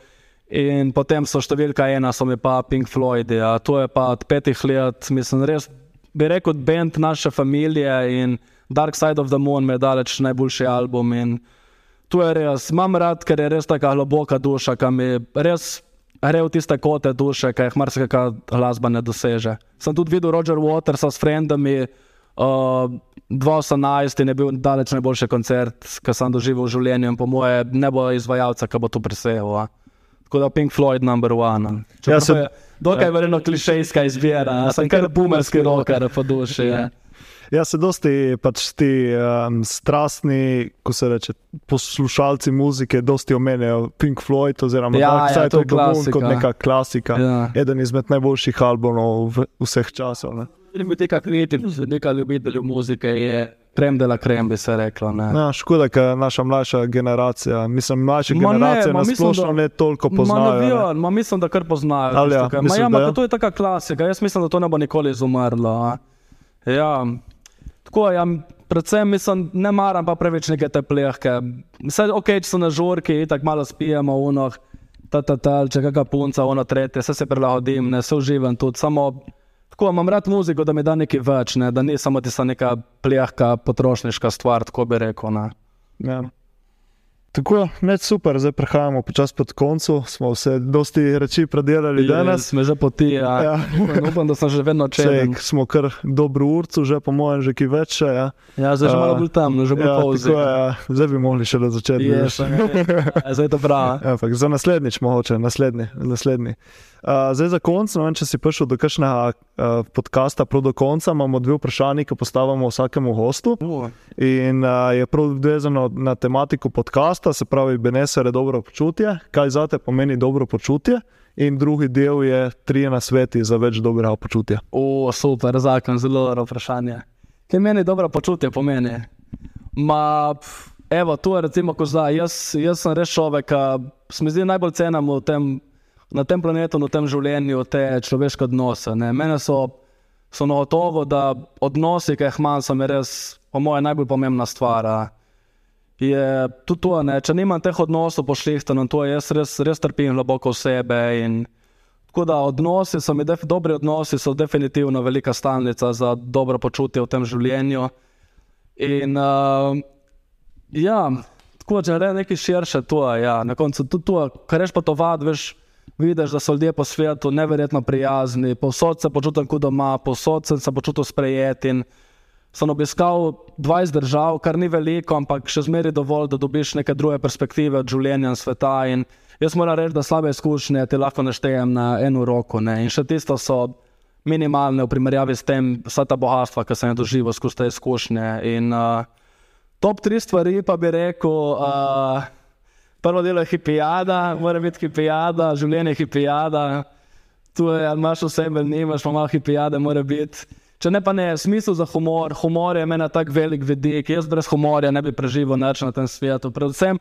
In potem so številka ena, so mi pa Pink Floyd. Ja. To je pa od petih let, mislim, res bi rekel, bend naše družine in Dark Side of the Moon mi je daleč najboljši album. In to je res, imam rad, ker je res tako globoka duša, ki mi res gre v tiste kote duše, ki jih marsikaj glasba ne doseže. Sem tudi videl Roger Watersa s frendami. Uh, 2018 je bil daleč najboljši koncert, ki sem doživel v življenju, in po moje ne bo izvajalca, ki bo to presegel. a. Tako da Pink Floyd, number one. Ja, Ja, se- se, dokaj je verjetno klišejska izbira, sem kar bumerski roker po duši. Ja. Ja, se dosti pač ti um, strastni, ko se reče, poslušalci muzike, dosti omenjajo Pink Floyd oziroma Ja, Dark ja, Side je of the Moon kot neka klasika. Ja. Eden izmed najboljših albumov vseh časov. Ne? Ljubitelj tega kreativnega, nekaj ljubiteljev muzike je krem de la krem, bi se reklo. Ne. Ja, škoda, ker naša mlajša generacija, mislim, mlajše Ma ne, generacije ma na mislim, splošno ne toliko Ma, poznajo. ne ne. vem, ma mislim, da kar poznajo. Ali ja, kaj- ma, ja, da ma, ja? to je taka klasika. Jaz mislim, da to ne bo nikoli izumrlo. Ja. Tako, ja, predvsem mislim, ne maram pa preveč neke te plehke. Vse ok, če so na žurki, tako malo spijemo v noh, ta ta ta, če kakšna punca, ono tretje, vse se prilagodim, ne se uživam tudi. Samo tako imam rad muziko, da mi da nekaj več, ne, da ni samo tista neka plehka potrošniška stvar, tako bi rekel. Ne. Ja. Tako, neč super, zdaj prehajamo počasi pod koncu. Smo vse dosti reči predelali danes. Smo že poti, ja. Ja. Upam, da sem že vedno čelen. Sej, smo kar dobro urcu, že po mojem, že ki več. še, Ja. Ja, zdaj že malo bolj tam, že bolj Ja, polzi. je, ja. Zdaj bi mogli še začeti. Je, veš. sem, ja, *laughs* zdaj je to prav. Ja, Ampak za naslednjič, mogoče, naslednji. naslednji. Uh, zdaj, za konec, ne vem, če si prišel do kakšnega uh, podcasta, prav do konca, imamo dve vprašanji, ki postavljamo vsakemu gostu. In uh, je prav vezano na tematiko podcasta, se pravi, Benesere dobro počutje, kaj za te pomeni dobro počutje. In drugi del je trije na sveti za več dobrega počutja. O, super, zakon, zelo dobro vprašanje. Kaj meni dobro počutje pomeni? Ma, pf, evo, tu je recimo kozla. Jaz, jaz sem res človek, ki se mi zdi najbolj cenim v tem, na tem planetu, v tem življenju, te človeške odnose. Ne. Mene so, so na gotovo, da odnosi, ki jih imam, so mi res, po mojem, najbolj pomembna stvar. a. Je tudi to, ne. če nimam teh odnosov pošlihtano, to je jaz res, res trpim globoko v sebe. In, Tako da odnosi so mi, def, dobri odnosi so definitivno velika stalnica za dobro počutje v tem življenju. In uh, ja, tako če rečem nekaj širše, to je ja, na koncu tudi to, kar reš pa to vad, veš, vidiš, da so ljudje po svetu neverjetno prijazni, povsod se počutim kot doma, povsod sem se počutil sprejet. in Sem obiskal 20 držav, kar ni veliko, ampak še zmeraj dovolj, da dobiš neke druge perspektive od življenja in sveta. In jaz moram reči, da slabe izkušnje ti lahko naštejem na eno roko. Ne? In še tisto so minimalne v primerjavi s tem, vsa ta bogatstva, ki sem jih doživel skozi te izkušnje. In uh, top tri stvari pa bi rekel. Uh, Prvo delo je hipijada, mora biti hipijada, življenje je hipijada. Tu je, ali imaš vse, ali nimaš, pa malo hipijade mora biti. Če ne pa ne, smisel za humor, humor je meni tako velik vidik, jaz brez humorja ne bi preživel nič na tem svetu. Predvsem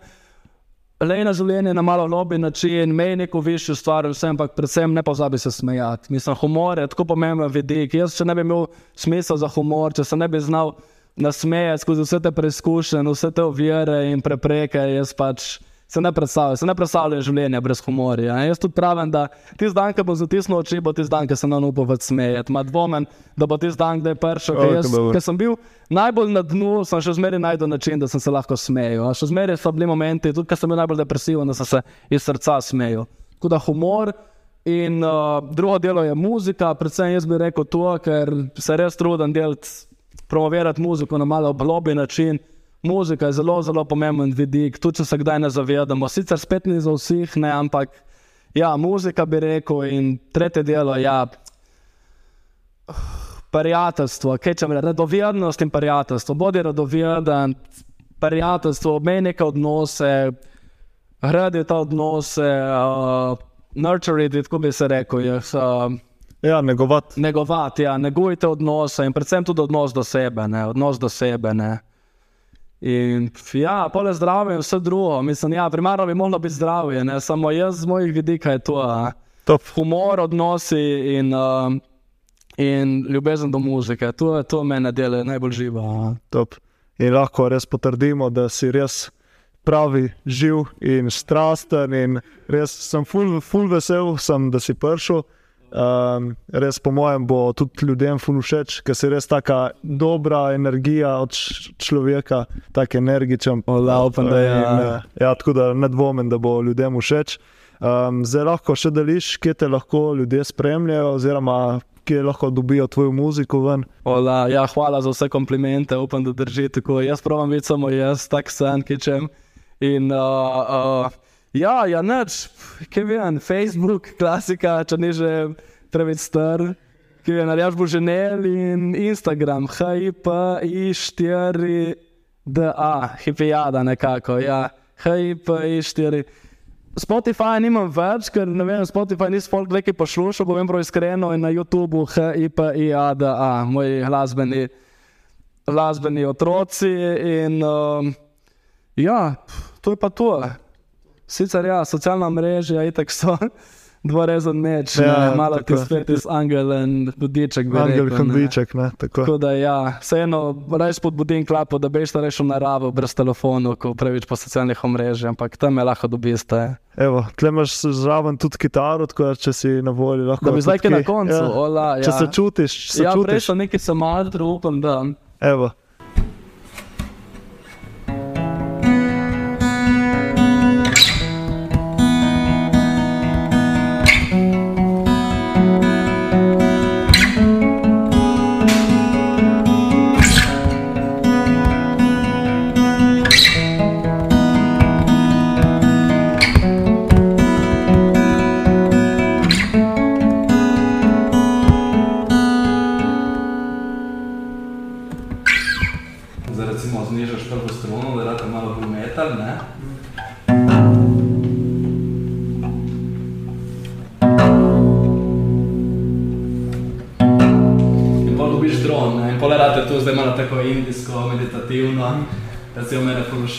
le na življenje na malo lobi način, mej neko višjo stvar, vsem, ampak predvsem ne pozabi se smejati. Mislim, humor je tako pomemben vidik. Jaz, če ne bi imel smisel za humor, če se ne bi znal nasmejati skozi vse te preizkušnje, vse te ovire in prepreke, jaz pač se ne predstavljam, se ne predstavljam življenja brez humorja. Jaz tudi pravim, da tisti dan, ko bom zatisnil oči, bo tisti dan, ko se nam upam več smejati. Ma dvomen, da bo tisti dan, da je prišel. O, ker ke Jaz, ker sem bil najbolj na dnu, sem še zmeraj najdel način, da sem se lahko smejal. A Še zmeraj so bili momenti, tudi ko sem bil najbolj depresiven, da sem se iz srca smejal. Tako da humor. In uh, drugo delo je muzika, predvsem jaz bi rekel to, ker se res trudim delati, promovirati muziko na malo globi način. Muzika je zelo, zelo pomemben vidik, tudi če se kdaj ne zavedamo. Sicer spet ni za vseh, ne, ampak ja, muzika bi rekel. In tretje delo je ja, prijateljstvo, kaj če rečem, radovednost in prijateljstvo. Bodi radoveden, prijateljstvo, obmej neke odnose, gradi ta odnose, uh, nurture it, tako bi se rekel. Jaz, uh, Ja, negovati. negovati, ja, negujte odnose in predvsem tudi odnos do sebe. Ne, odnos do sebe ne. In ja, pole zdravje in vse drugo. Mislim, ja, primarno bi moralo biti zdravje, ne samo jaz z mojih vidika je to. Top. Humor, odnosi in, uh, in ljubezen do muzike. To je to mene dela najbolj živa. Top. In lahko res potrdimo, da si res pravi, živ in strasten. In res sem ful, ful vesel, sem, da si prišel. Um, res, po mojem, bo tudi ljudem všeč, ker si res taka dobra energija od človeka, tako energičen. Hvala, upam, da je. In, eh, ja, tako da ne dvomim, da bo ljudem všeč. Um, zdaj lahko še deliš, kje te lahko ljudje spremljajo, oziroma kje lahko dobijo tvojo muziko ven. Hvala, ja, hvala za vse komplimente, upam, da drži tako. Jaz pravim biti samo jaz, tak san, ki čem. In uh, uh, ja, ja, neč, kaj vem, Facebook, klasika, če ni že preveč star. Ki je narejaš boženel in Instagram, HIP4DA, hipijada nekako, ja, HIP4. Spotify nimam več, ker ne vem, Spotify nisem folk nekaj poslušal, povem prav iskreno, in na YouTubu HIPIADA, moji glasbeni, glasbeni otroci. In um, ja, to je pa to. Sicer ja, socialna mreža, itek so *laughs* dvorezen meč, Ja, ja, malo ti tako. spet iz angel in budiček. Angel ne. Kondiček, ne, tako. Tako da, ja, vseeno, res spodbudim klapo, da bi šel rešil naravo, brez telefonov, ko preveč po socialnih omrežjih, ampak tam je lahko dobiste. Evo, tle imaš zraven tudi kitaro, tako da če si na voljo, lahko. Da bi zdaj kaj na koncu, Ja. ola, ja. Če se čutiš, če se ja, prej čutiš. sem nekaj samadr, upam, da. Evo.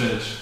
Mene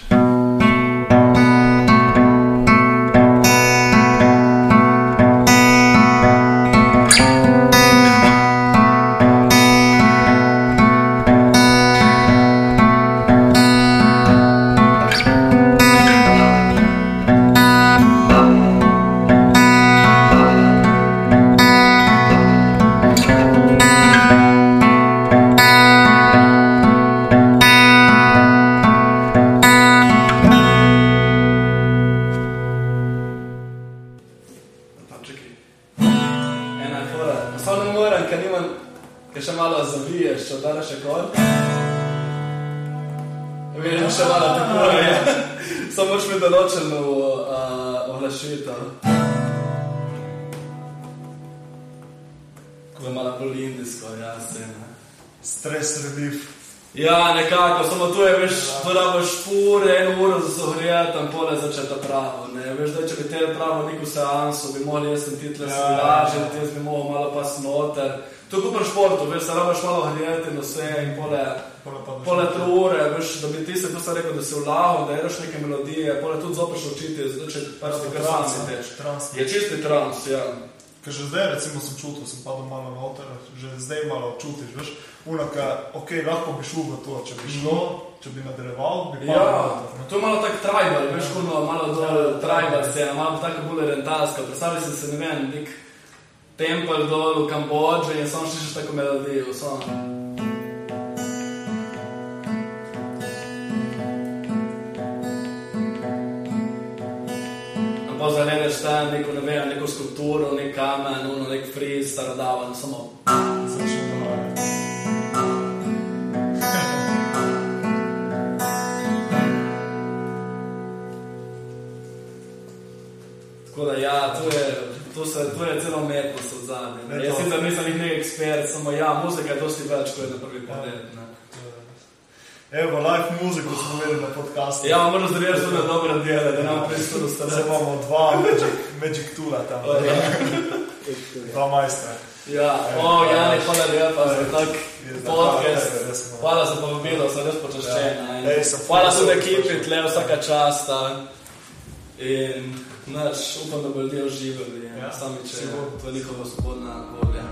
zdaj, recimo, sem čutil, sem padel malo noter, že zdaj malo čutiš, veš, unaka, ok, lahko bi šel v to, če bi šlo, če bi nadaljeval, bi padel Ja, noter. ne. to je malo tako tribal, veš, kot malo dol tribal scena, malo tako bolj orientalska. Predstavljaj si se, ne vem, nek tempelj dol v Kambodži in samo slišiš tako melodijo. Samo. Pa zaledeš tam neko, ne vem, neko skulpturo, nek kamen, ono, nek friz, starodaven, samo. Začne dogajati. *laughs* Tako da, ja, tu je, tu se, tu je celo umetnost od zadnje. Ne, Jaz to- sicer nisem nek ekspert, samo ja, muzika je dosti več, kot je na prvi pogled. Ne. Evo, live muziko smo imeli na podkastu. Ja, moram zdaj tudi dobre dele, da nam pristopi Zdaj stane. imamo dva Magic, magic Tula tam, dva majstra. Ja, o, Jani, hvala lepa za tak Je za podcast. tebe, res smo- Hvala za povabilo, sem res počaščen. Ja. Ej, sem Hvala tudi vesel, ekipi, da tle vsaka časta. In naš, upam, da bodo ljudje uživali, Ja, sami če to je njihova svobodna volja.